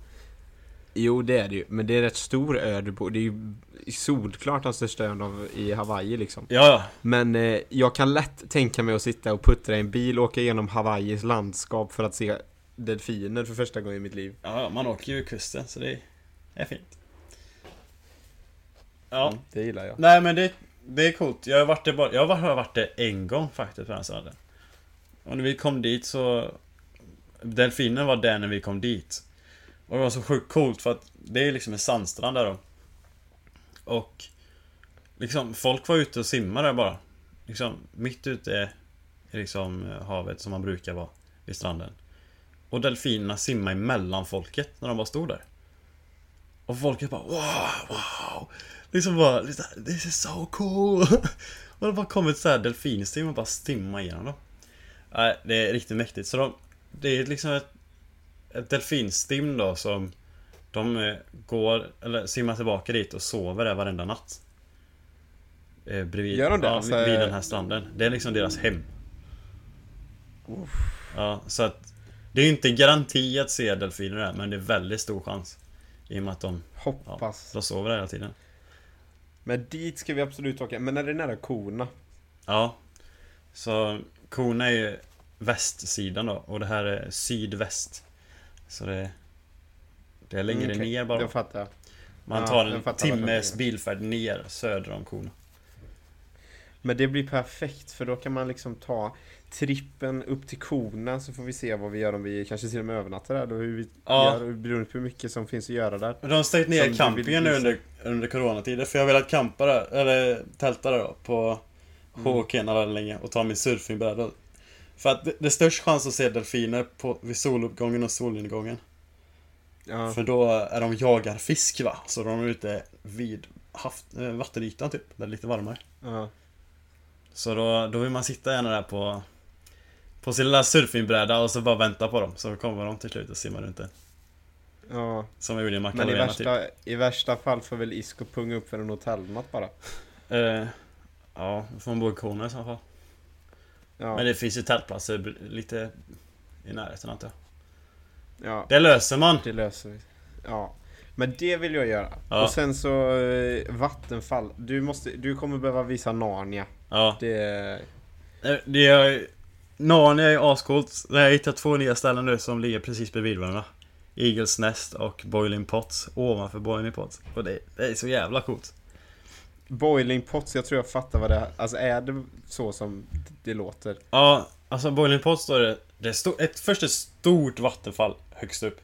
Jo det är det ju, men det är rätt stor ö du bor Det är ju solklart den största ön av, i Hawaii liksom. Ja, ja. Men eh, jag kan lätt tänka mig att sitta och puttra i en bil och åka igenom Hawaiis landskap för att se delfiner för första gången i mitt liv. Ja, man åker ju kusten så det är fint. Ja. Mm, det gillar jag. Nej men det, det är coolt. Jag har varit där bara, jag har varit där en gång faktiskt på den stranden. Och när vi kom dit så Delfinen var där när vi kom dit. Och det var så sjukt coolt för att det är liksom en sandstrand där då. Och liksom folk var ute och simmade där bara. Liksom mitt ute i liksom havet som man brukar vara vid stranden. Och delfinerna simmade emellan folket när de bara stod där. Och folket bara wow, wow. Liksom bara, liksom, this is so cool! Och det bara kom ett så här delfinstim och bara stimma igenom dem. Nej, det är riktigt mäktigt. Så de, det är liksom ett, ett delfinstim då som de eh, går, eller simmar tillbaka dit och sover där varenda natt. Eh, bredvid, Gör de det? Ja, Alltså, vid den här stranden. Det är liksom deras hem. Ja, så att det är ju inte garanti att se delfiner där, men det är väldigt stor chans. I och med att de, Hoppas. de sover där hela tiden. Men dit ska vi absolut åka. Men är det nära korna? Ja. Så Kona är ju västsidan då och det här är sydväst. Så det... Det är längre Mm, okej. ner bara. Det fattar jag. Man tar jag en timmes bilfärd ner söder om Kona. Men det blir perfekt för då kan man liksom ta trippen upp till korna så får vi se vad vi gör om vi kanske till och med övernattar där. Då hur vi Ja. gör, beroende på hur mycket som finns att göra där. De har stängt ner campingen nu under, under coronatider för jag har velat campa där, eller tälta där då på Mm. Håkena där länge och ta min surfingbräda. För att det, det är störst chans att se delfiner på, vid soluppgången och solnedgången. Ja. För då är de jagar fisk va, så de är ute vid haft, äh, vattenytan typ, där det är lite varmare. ja. Så då, då vill man sitta gärna där på På sin lilla surfingbräda och så bara vänta på dem, så kommer de till slut och simmar runt det. ja. Som jag gjorde i Men i Macarena typ. värsta, i värsta fall får väl Isko punga upp för en hotellnatt bara. Eh, ja, då får man bo i Kona i så fall. Ja. Men det finns ju tältplatser lite i närheten antar jag. ja. Det löser man! Det löser vi. Ja. Men det vill jag göra. Ja. Och sen så eh, Vattenfall. Du, måste, du kommer behöva visa Narnia. Ja. Det... Eh, Det är... Narnia är ju ascoolt. Jag har hittat två nya ställen nu som ligger precis bredvid varandra. Eagles Nest och Boiling Pots ovanför Boiling Pots. Och det, det är så jävla coolt. Boiling Pots, jag tror jag fattar vad det är. Alltså är det så som det låter? Ja, alltså Boiling Pots är det, det är sto- ett, först ett stort vattenfall högst upp.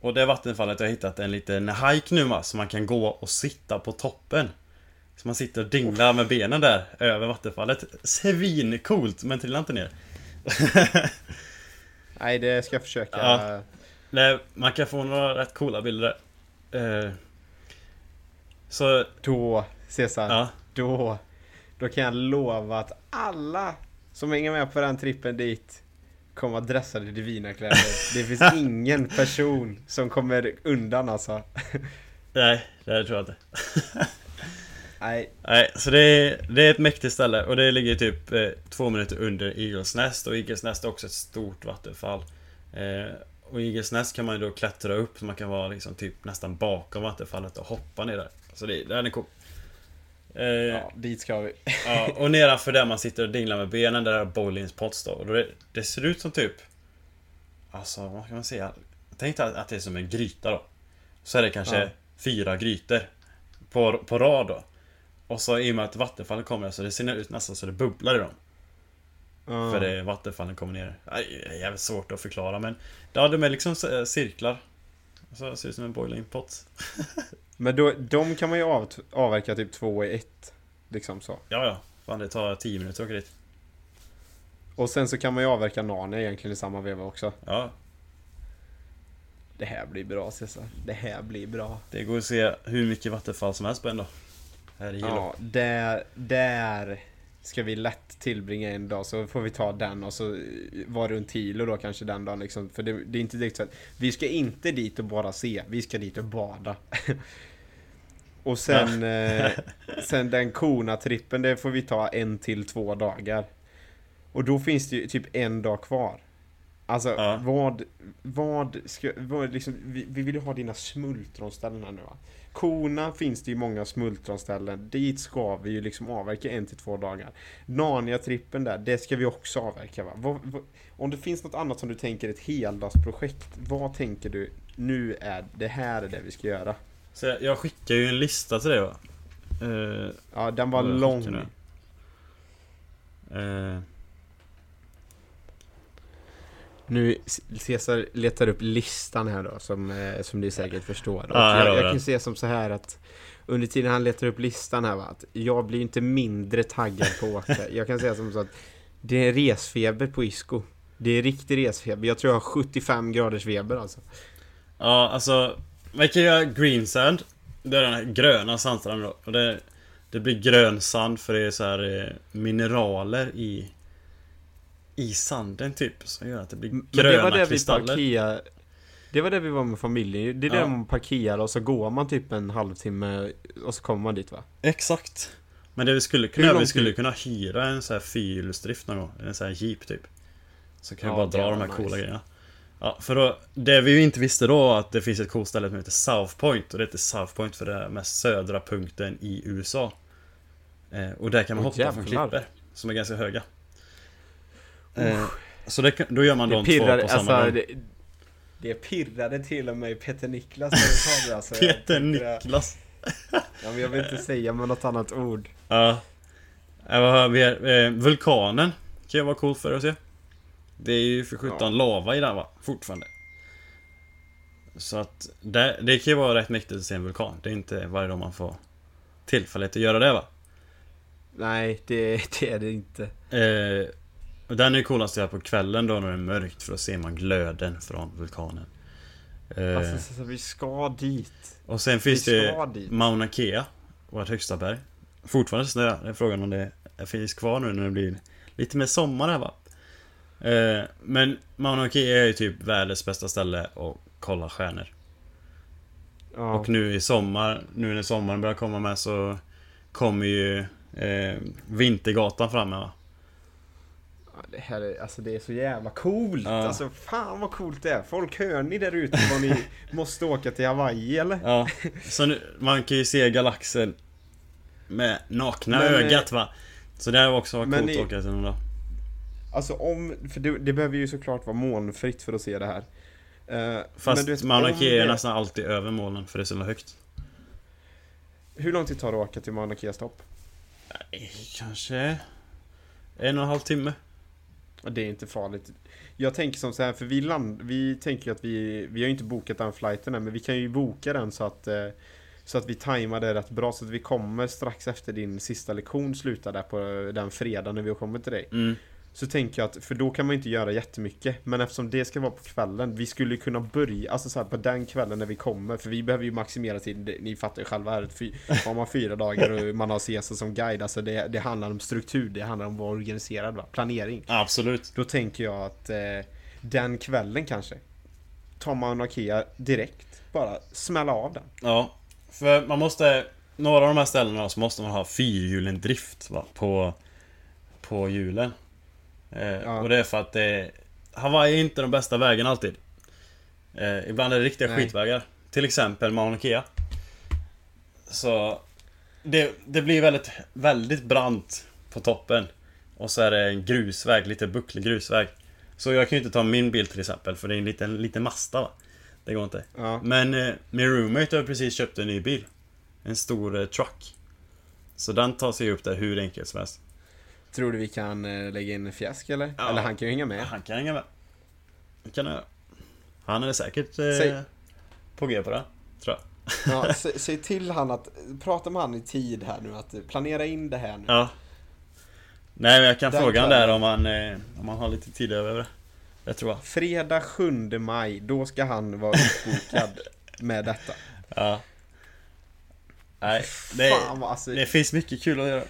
Och det vattenfallet har jag hittat en liten hike nu va, så man kan gå och sitta på toppen. Så man sitter och dinglar med benen där över vattenfallet. Svincoolt, men trilla inte ner. Nej, det ska jag försöka. Ja. Nej, man kan få några rätt coola bilder. Eh, så, Då, Cesar, ja. då, då kan jag lova att alla som hänger med på den trippen dit kommer dressade i divina kläder. Det finns ingen person som kommer undan alltså. Nej, det tror jag inte. Nej, Nej, så det är, det är ett mäktigt ställe och det ligger typ eh, två minuter under Eagles och Eagles är också ett stort vattenfall. Eh, och Eagles kan man ju då klättra upp så man kan vara liksom typ nästan bakom vattenfallet och hoppa ner där. Så det, den är cool. Eh, ja, dit ska vi. ja, och nedanför där man sitter och dinglar med benen, där är bowlings pots då. Och det, det ser ut som typ... Alltså, vad kan man säga? Tänk dig att det är som en gryta då. Så är det kanske Ja. fyra grytor på, på rad då. Och så i och med att vattenfallen kommer så det ser ut nästan så det bubblar i dem. Ja. För det vattenfallen kommer ner. Det är jävligt svårt att förklara men... Ja, de är liksom så- cirklar. Så det ser ut som en boiling pot. Men då, de kan man ju av, avverka typ två i ett. Liksom så. Ja, ja. Fan, det tar 10 minuter att åka dit. Och sen så kan man ju avverka Narnia egentligen i samma veva också. Ja, Det här blir bra Cesar. Det här blir bra. det går att se hur mycket vattenfall som helst på en dag. Här i. Ja, där, där ska vi lätt tillbringa en dag så får vi ta den och så vara runt Hilo då kanske den dagen liksom. För det, det är inte direkt så att vi ska inte dit och bara se, vi ska dit och bada. och sen, eh, sen den Kona-trippen, det får vi ta en till två dagar. Och då finns det ju typ en dag kvar. Alltså Ja. vad, vad ska, vad liksom, vi, vi vill ju ha dina smultronställen här nu va. Kona finns det ju många smultronställen. Dit ska vi ju liksom avverka en till två dagar. Narnia-trippen där, det ska vi också avverka va. Vad, vad, om det finns något annat som du tänker ett heldagsprojekt, vad tänker du? Nu är det här är det vi ska göra. Så jag, skickar ju en lista till dig va? Eh, Ja, den var lång. skickar nu? Cesar letar upp listan här då, som, eh, som ni säkert förstår. Och jag, jag kan se som så här att under tiden han letar upp listan här va, att jag blir inte mindre taggad på att åka. Jag kan säga som så att det är resfeber på Isco. Det är riktig resfeber. Jag tror jag har 75 graders feber alltså. ja, alltså... Man kan göra green sand. Det är den här gröna sandstranden då. Och det, det blir grön sand för det är så här eh, mineraler i... I sanden typ. Som gör att det blir Men gröna det var det vi kristaller. parkerade. Det var det vi var med familjen. Det är Ja. där man parkerar och så går man typ en halvtimme och så kommer man dit va? Exakt. Men det vi skulle kunna vi skulle kunna hyra en sån här fyrhjulsdrift någon gång. En sån här jeep typ. Så kan vi Ja, bara det dra de här nice. coola grejerna. Ja, för då, det vi ju inte visste då att det finns ett coolt ställe som heter South Point. Och det heter South Point för det är mest södra punkten i USA. Eh, och där kan man Åh, hoppa från jävlar. klippor. Som är ganska höga. Eh, så det, då gör man Det de två pirrade, på samma alltså, gång. det, det pirrade till och med Peter Niklas när du sa det alltså. Peter Niklas. Ja, men jag vill inte säga med något annat ord. Ja. Eh, vad har vi här? Eh, vulkanen kan ju vara coolt för att se. Det är ju för sjutton Ja. lava i den va? Fortfarande. Så att det, det kan ju vara rätt mäktigt att se en vulkan. Det är inte varje dag man får tillfället att göra det va? Nej, det, det är det inte. Eh, och den är ju coolast att göra på kvällen då när det är mörkt för då ser man glöden från vulkanen. Eh, Alltså, så, vi ska dit. och sen finns det dit. Mauna Kea, vårt högsta berg. Fortfarande snö, det är frågan om det finns kvar nu när det blir lite mer sommar här va. Eh, men Mauna Kea är ju typ världens bästa ställe att kolla stjärnor. Ja. Och nu i sommar, nu när sommaren börjar komma med så kommer ju eh, Vintergatan fram med va. Det här är, alltså det är så jävla coolt! Ja. Alltså fan vad coolt det är! Folk hör ni där ute vad ni måste åka till Hawaii eller? Ja, så nu, man kan ju se galaxen med nakna Men, eh, ögat va. Så det här var också coolt att åka till någon dag. Alltså om, för det, det behöver ju såklart vara molnfritt för att se det här. Eh, Fast men vet, Mauna Kea är nästan alltid över molnen för det är så högt. Hur lång tid tar det att åka till Mauna Kea stopp? Nej, Kanske en och en halv timme. Det är inte farligt. Jag tänker som så här, för vi land, vi tänker att vi, vi har ju inte bokat den flighten än, men vi kan ju boka den så att eh, så att vi tajmar det rätt bra så att vi kommer strax efter din sista lektion slutar där på den fredag när vi har kommit till dig. Mm. Så tänker jag att, för då kan man inte göra jättemycket Men eftersom det ska vara på kvällen Vi skulle kunna börja, alltså så här, på den kvällen när vi kommer För vi behöver ju maximera tiden Ni fattar ju själva här fy, Har man fyra dagar och man har CSN som guide Alltså det, det handlar om struktur Det handlar om att vara organiserad va? Planering Absolut. Då tänker jag att eh, Den kvällen kanske Tar man Nokia direkt Bara smälla av den Ja. För man måste... Några av de här ställena så måste man ha fyrhjulen drift va? På... På hjulen. Eh, Ja. Och det är för att det... Hawaii är inte de bästa vägarna alltid. Eh, ibland är det riktiga Nej. skitvägar. Till exempel Mauna Kea. Så... Det, det blir väldigt, väldigt brant på toppen. Och så är det en grusväg, lite bucklig grusväg. Så jag kan ju inte ta min bil till exempel, för det är en liten, liten Mazda va? Det går inte. Ja, Men eh, min roommate har precis köpt en ny bil. En stor eh, truck. Så den tar sig upp där hur enkelt som helst. Tror du vi kan eh, lägga in fjäsk eller? Ja. Eller han kan ju hänga med Han kan hänga med. Det kan jag. Han är säkert eh, Säg- på G på det. Tror jag. Ja, sä, säg till han att, prata med han i tid här nu, att planera in det här nu. Ja. Nej men jag kan Den fråga han där om han, eh, om han har lite tid över. Det tror jag. Fredag 7 maj, då ska han vara uppbokad med detta. Ja. Nej, det, Fan alltså, det finns mycket kul att göra.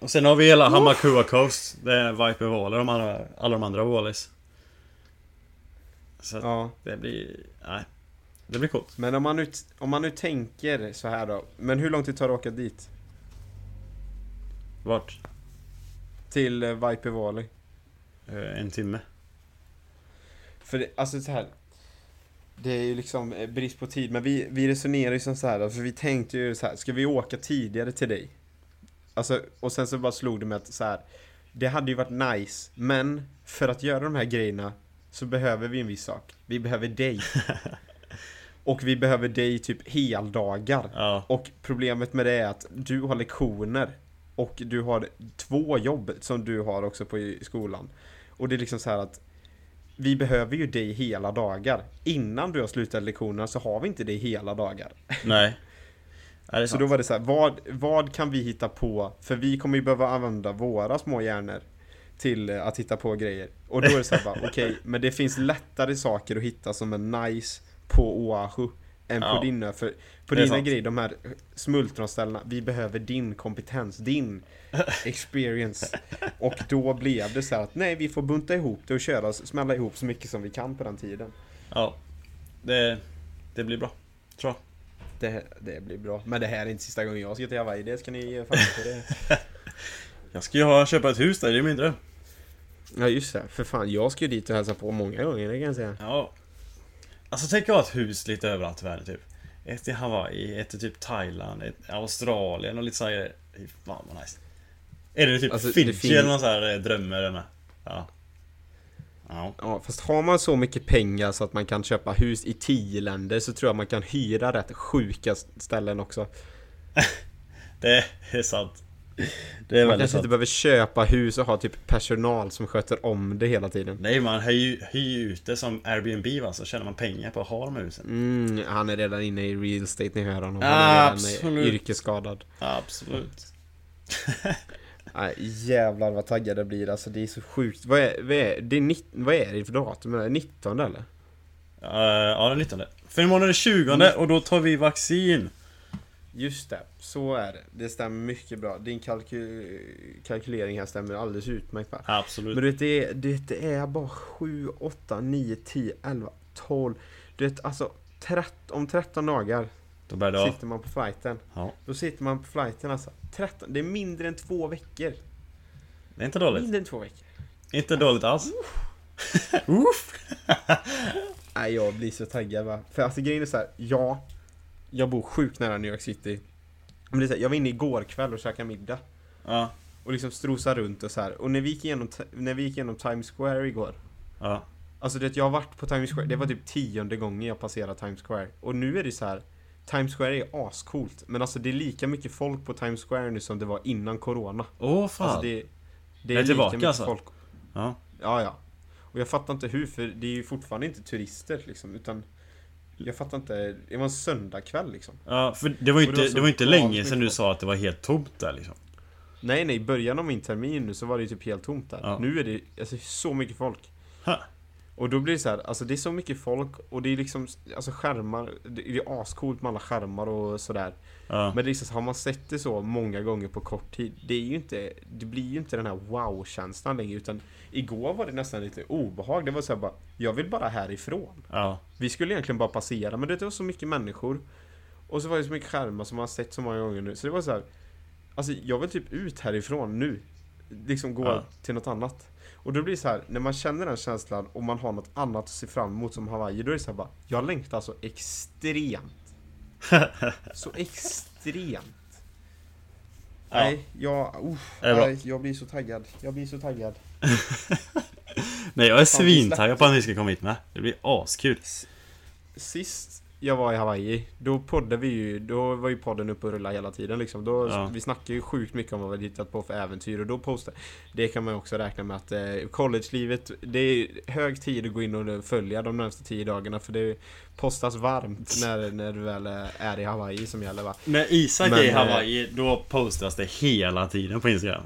Och sen har vi hela Hamakua Coast. Det är Viper Waller och de andra, alla de andra Wallis. Så Ja, det blir... Nej. Det blir coolt. men om man, nu, om man nu tänker så här då. Men hur lång tid tar det att åka dit? Vart? Till eh, Viper Valley? Eh, En timme. För det, alltså så här. Det är ju liksom eh, brist på tid, men vi, vi resonerar ju som så här, för vi tänkte ju så här, ska vi åka tidigare till dig? Alltså, och sen så bara slog det mig att så här, det hade ju varit nice, men för att göra de här grejerna så behöver vi en viss sak. Vi behöver dig. och vi behöver dig typ heldagar. Ja. Och problemet med det är att du har lektioner och du har två jobb som du har också på skolan. Och det är liksom så här att vi behöver ju dig hela dagar. Innan du har slutat lektionerna så har vi inte dig hela dagar. Nej. Så sant. då var det så här, vad, vad kan vi hitta på? För vi kommer ju behöva använda våra små hjärnor till eh, att hitta på grejer. Och då är det så här bara, okej, men det finns lättare saker att hitta som är nice på Oahu än Ja. på din ö. För på dina sant. grejer, de här smultronställena, vi behöver din kompetens, din experience. Och då blev det så här att nej, vi får bunta ihop det och köra, smälla ihop så mycket som vi kan på den tiden. Ja. Det, det blir bra. Tror jag. Det, det blir bra. Men det här är inte sista gången jag ska till Hawaii, det ska ni ge fan för det. Jag ska ju ha, köpa ett hus där, det är mindre. Ja just det, för fan jag ska ju dit och hälsa på många gånger det kan jag säga Ja. Alltså tänk att ha ett hus lite överallt i världen typ. Ett i Hawaii, ett i typ Thailand, ett i Australien och lite så här. Fy Fan vad nice. Är det typ Alltså, det Fiji eller någon sån här eh, dröm med med? Ja. Ja. Ja fast har man så mycket pengar så att man kan köpa hus i tio länder så tror jag man kan hyra rätt sjuka ställen också Det är sant. Det är Man kanske sant. inte behöver köpa hus och ha typ personal som sköter om det hela tiden Nej man hyr ju ut det som Airbnb va, så tjänar man pengar på att ha de här husen. mm, Han är redan inne i real estate, ni hör honom Han är redan Absolut. yrkesskadad Absolut. Nej jävlar vad taggad jag blir alltså, det är så sjukt Vad är, vad är, det är, nitt, vad är det för datum? Är det 19 eller? Uh, ja den 19. För imorgon är det 20 Mm. och då tar vi vaccin. Just det, så är det. Det stämmer mycket bra. Din kalky kalkylering här stämmer alldeles utmärkt. va? Absolut. Men du vet, det är, det, det är bara 7, 8, 9, 10, 11, 12. Du vet, alltså 13, om 13 dagar Då bär det av. sitter man på flighten. Ja. Då sitter man på flighten alltså. 13, det är mindre än två veckor. Det är inte dåligt. Mindre än två veckor. Inte dåligt alls. Nej, jag blir så taggad va. För alltså grejen är så här, ja, jag bor sjukt nära New York City. Men det är så här, jag var inne igår kväll och käkade middag. Ja. Och liksom strosa runt och så här. Och när vi gick igenom, när vi gick igenom Times Square igår. Ja. Alltså det jag har varit på Times Square, det var typ tionde gången jag passerat Times Square. Och nu är det så här. Times Square är ascoolt. Men alltså det är lika mycket folk på Times Square nu som det var innan Corona. Åh fan. Alltså det, det Är lika tillbaka mycket alltså? folk. Ja. Ja, ja. Och jag fattar inte hur, för det är ju fortfarande inte turister liksom. Utan jag fattar inte. Det var en söndagkväll liksom. Ja, för det var ju det inte, var det var inte länge sedan du sa att det var helt tomt där liksom. Nej nej, i början av min termin nu så var det ju typ helt tomt där. Ja. Nu är det alltså, så mycket folk. Ha. Och då blir det så här, alltså det är så mycket folk och det är liksom, alltså skärmar, det är ascoolt med alla skärmar och sådär. Ja. Men det är liksom, har man sett det så många gånger på kort tid, det är ju inte, det blir ju inte den här wow-känslan längre utan igår var det nästan lite obehag. Det var så här bara, jag vill bara härifrån. Ja. Vi skulle egentligen bara passera men det var så mycket människor. Och så var det så mycket skärmar som man har sett så många gånger nu. Så det var så här. Alltså jag vill typ ut härifrån nu. Liksom gå Ja. till något annat. Och då blir det så här, när man känner den känslan och man har något annat att se fram emot som Hawaii, då är det så här bara, jag längtar så extremt. så extremt. Ja. Nej, jag, uh, nej, jag blir så taggad. Jag blir så taggad. Nej jag är svintaggad på att ni ska komma hit med. Det blir askul. Sist jag var i Hawaii, då poddade vi ju, då var ju podden uppe och rullade hela tiden liksom. Då, Ja. Vi snackade ju sjukt mycket om vad vi hade hittat på för äventyr och då postade Det kan man ju också räkna med att eh, collegelivet, det är hög tid att gå in och följa de närmaste tio dagarna för det postas varmt när, när du väl eh, är i Hawaii som gäller va. När Isak är i eh, Hawaii, då postas det hela tiden på Instagram.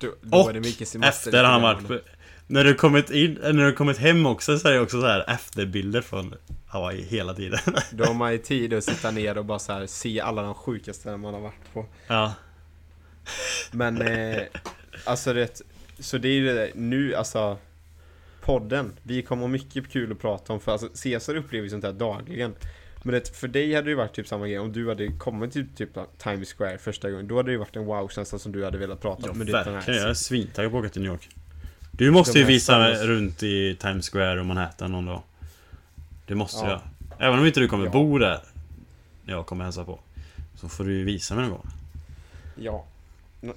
Då, då Och är det mycket semester efter han varit När du kommit in, när du kommit hem också så är det också så här efterbilder från Hawaii hela tiden. Då har man ju tid att sitta ner och bara så se alla de sjukaste man har varit på. Ja. Men eh, alltså det, så det är ju det nu alltså podden, vi kommer ha mycket kul att prata om för alltså Cesar upplever ju sånt här dagligen. Men det, för dig hade det ju varit typ samma grej om du hade kommit till typ Times Square första gången. Då hade det ju varit en wow-känsla som du hade velat prata Ja om. Här- verkligen, jag är svintaggad på att åka till New York. Du måste ju visa runt i Times Square och Manhattan någon dag. Det måste Ja. jag. Även om inte du kommer Ja. bo där. När jag kommer hälsa på. Så får du ju visa mig någon gång. Ja.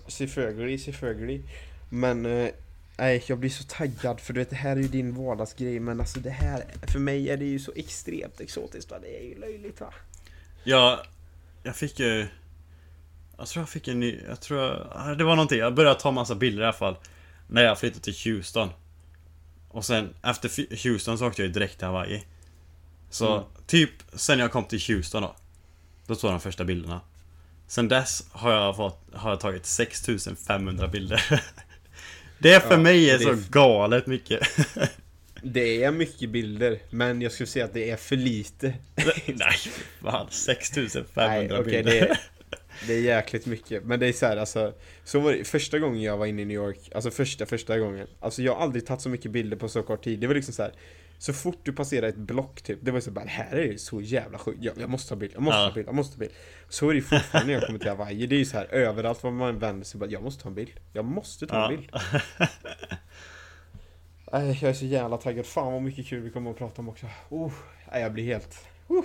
Selvfølgelig, selvfølgelig. Men eh, nej, jag blir så taggad för du vet det här är ju din vardagsgrej men alltså det här, för mig är det ju så extremt exotiskt va? Det är ju löjligt va? Jag, jag fick ju... Jag tror jag fick en ny... Jag tror jag, Det var någonting. Jag började ta massa bilder i alla fall. När jag flyttade till Houston. Och sen efter Houston så åkte jag ju direkt till Hawaii. Så Mm. typ sen jag kom till Houston då. Då tog jag de första bilderna. Sen dess har jag, fått, har jag tagit 6500 bilder. Det för Ja, mig är det så är- galet mycket. Det är mycket bilder men jag skulle säga att det är för lite. Nej, fan 6500 Nej, okej, bilder. det, är, det är jäkligt mycket. Men det är så här, alltså. Så var det första gången jag var inne i New York. Alltså första, första gången. Alltså jag har aldrig tagit så mycket bilder på så kort tid. Det var liksom så här. Så fort du passerar ett block typ. Det var så bara, här är det så jävla sjukt. Jag, jag måste ha bild, jag måste Ja. ha bild, jag måste ha bild. Så är det ju fortfarande när jag kommer till Hawaii. Det är ju så här överallt var man vänder sig bara, jag måste ta en bild. Jag måste ta en Ja. bild. Nej, jag är så jävla taggad. Fan vad mycket kul vi kommer att prata om också. Oh, nej, jag blir helt... Uh.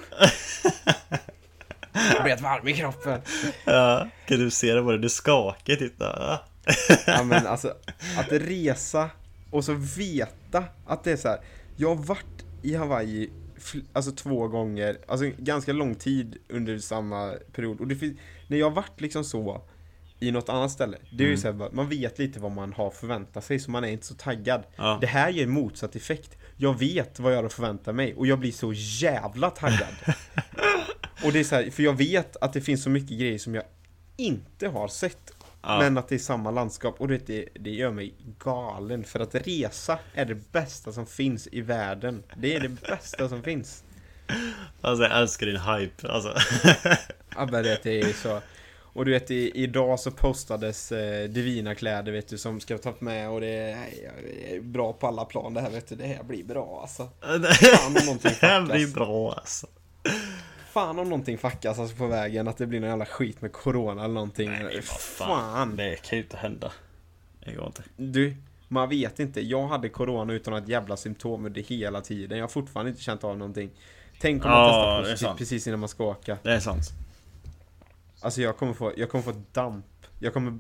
Jag blir helt varm i kroppen. Ja, kan du se det det? Du skakar titta. Ja men alltså, att resa och så veta att det är så här. Jag har varit i Hawaii alltså två gånger, alltså ganska lång tid under samma period. Och det finns, när jag har varit liksom så i något annat ställe, det är ju Mm. så här, man vet lite vad man har förväntat sig så man är inte så taggad. Ja. Det här ger motsatt effekt. Jag vet vad jag har att förvänta mig och jag blir så jävla taggad. och det är så här, för jag vet att det finns så mycket grejer som jag inte har sett. Ja. Men att det är samma landskap och det, det, det gör mig galen. För att resa är det bästa som finns i världen. Det är det bästa som finns. Alltså jag älskar din hype alltså. Ja men det är så. Och du vet i, idag så postades eh, Divina kläder vet du som ska ta med och det är, är bra på alla plan det här vet du. Det här blir bra alltså. Fan om någonting Det här blir bra alltså. Fan om någonting fuckas alltså på vägen. Att det blir någon jävla skit med corona eller någonting. Nej, vad fan. Det kan ju inte hända. Det går inte. Du, man vet inte. Jag hade corona utan att jävla symptom under hela tiden. Jag har fortfarande inte känt av någonting. Tänk om man Ja, testar positivt precis innan man ska åka. Det är sant. Alltså jag kommer få, jag kommer få damp. Jag kommer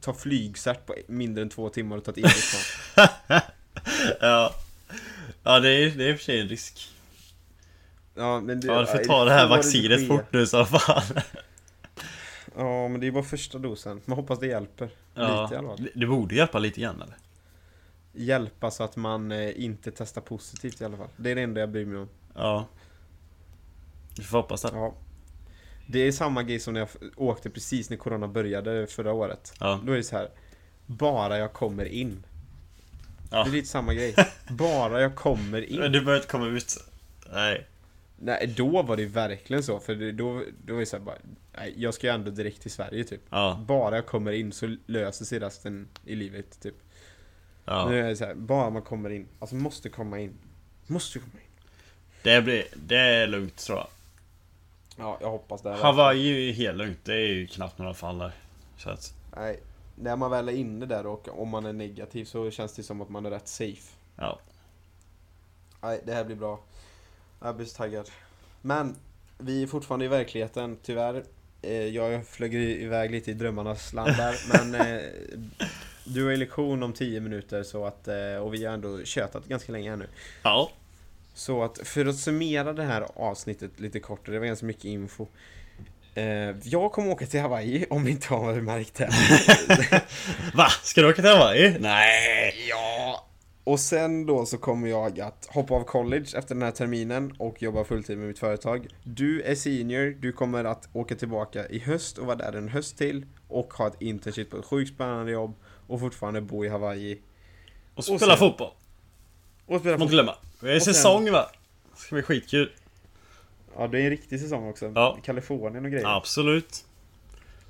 ta flygcert på mindre än två timmar och ta ett eget plan. Ja. Ja det är, det är i och för sig en risk. Ja men det, Ja du får ta det här vaccinet ske. fort nu så fan. Ja men det är bara första dosen. Man hoppas det hjälper. Ja. Lite i alla fall. Det- Det borde hjälpa lite grann eller? Hjälpa så att man eh, inte testar positivt i alla fall. Det är det enda jag bryr mig om. Ja. Vi får hoppas det. Ja. Det är samma grej som när jag åkte precis när Corona började förra året. Ja. Då är det så här. Bara jag kommer in. Ja. Det är lite samma grej. Bara jag kommer in. Men du behöver inte komma ut. Nej. Nej, då var det verkligen så. För då, då var det så här bara. Nej, jag ska ju ändå direkt till Sverige typ. Ja. Bara jag kommer in så löser sig resten i livet typ. ja. Nu är det så här, bara man kommer in. Alltså måste komma in. Måste komma in. Det, blir, det är lugnt tror jag. Ja, jag hoppas det. Hawaii är ju helt lugnt. Det är ju knappt några fall där. Så att, Nej, när man väl är inne där och om man är negativ så känns det som att man är rätt safe. ja. Nej, det här blir bra. Jag blir så taggad. Men, vi är fortfarande i verkligheten, tyvärr. Eh, Jag flög iväg lite i drömmarnas land där, men eh, du har ju lektion om 10 minuter så att, eh, och vi har ändå tjötat ganska länge här nu. Ja. Så att för att summera det här avsnittet lite kortare, det var ganska mycket info. Jag kommer åka till Hawaii om ni inte har märkt det. Va? Ska du åka till Hawaii? Nej! Ja! Och sen då så kommer jag att hoppa av college efter den här terminen och jobba fulltid med mitt företag. Du är senior, du kommer att åka tillbaka i höst och vara där en höst till och ha ett internship på ett sjukt spännande jobb och fortfarande bo i Hawaii. Och spela sen- fotboll. Och spela fotboll. glömma. Det är Och sen- säsong va? Det ska bli skitkul. Ja, det är en riktig säsong också. Ja. Kalifornien och grejer. Absolut.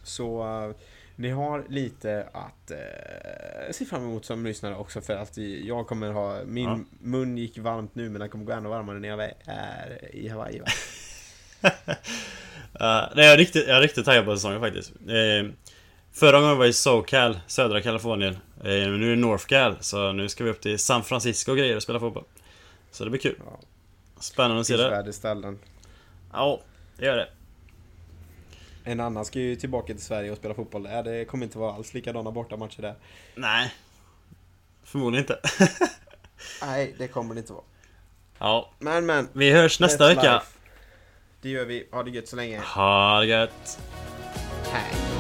Så eh, ni har lite att uh, se fram emot som lyssnare också för att jag kommer ha, min Ja. mun gick varmt nu men den kommer gå ännu varmare när jag är i Hawaii va? Uh, nej, jag är riktigt, jag är riktigt taggad på säsongen faktiskt. Eh, förra gången var jag i SoCal, södra Kalifornien. Eh, nu är det Northcal, så nu ska vi upp till San Francisco och grejer och spela fotboll. Så det blir kul. Ja. Spännande att se det. Prisvärda ställen. Ja, det gör det. En annan ska ju tillbaka till Sverige och spela fotboll där. Det kommer inte vara alls likadana bortamatcher där. Nej. Förmodligen inte. Nej, det kommer det inte vara. ja, Men men. vi hörs nästa vecka. life. Det gör vi. Ha det gött så länge. Ha det gött. Hej.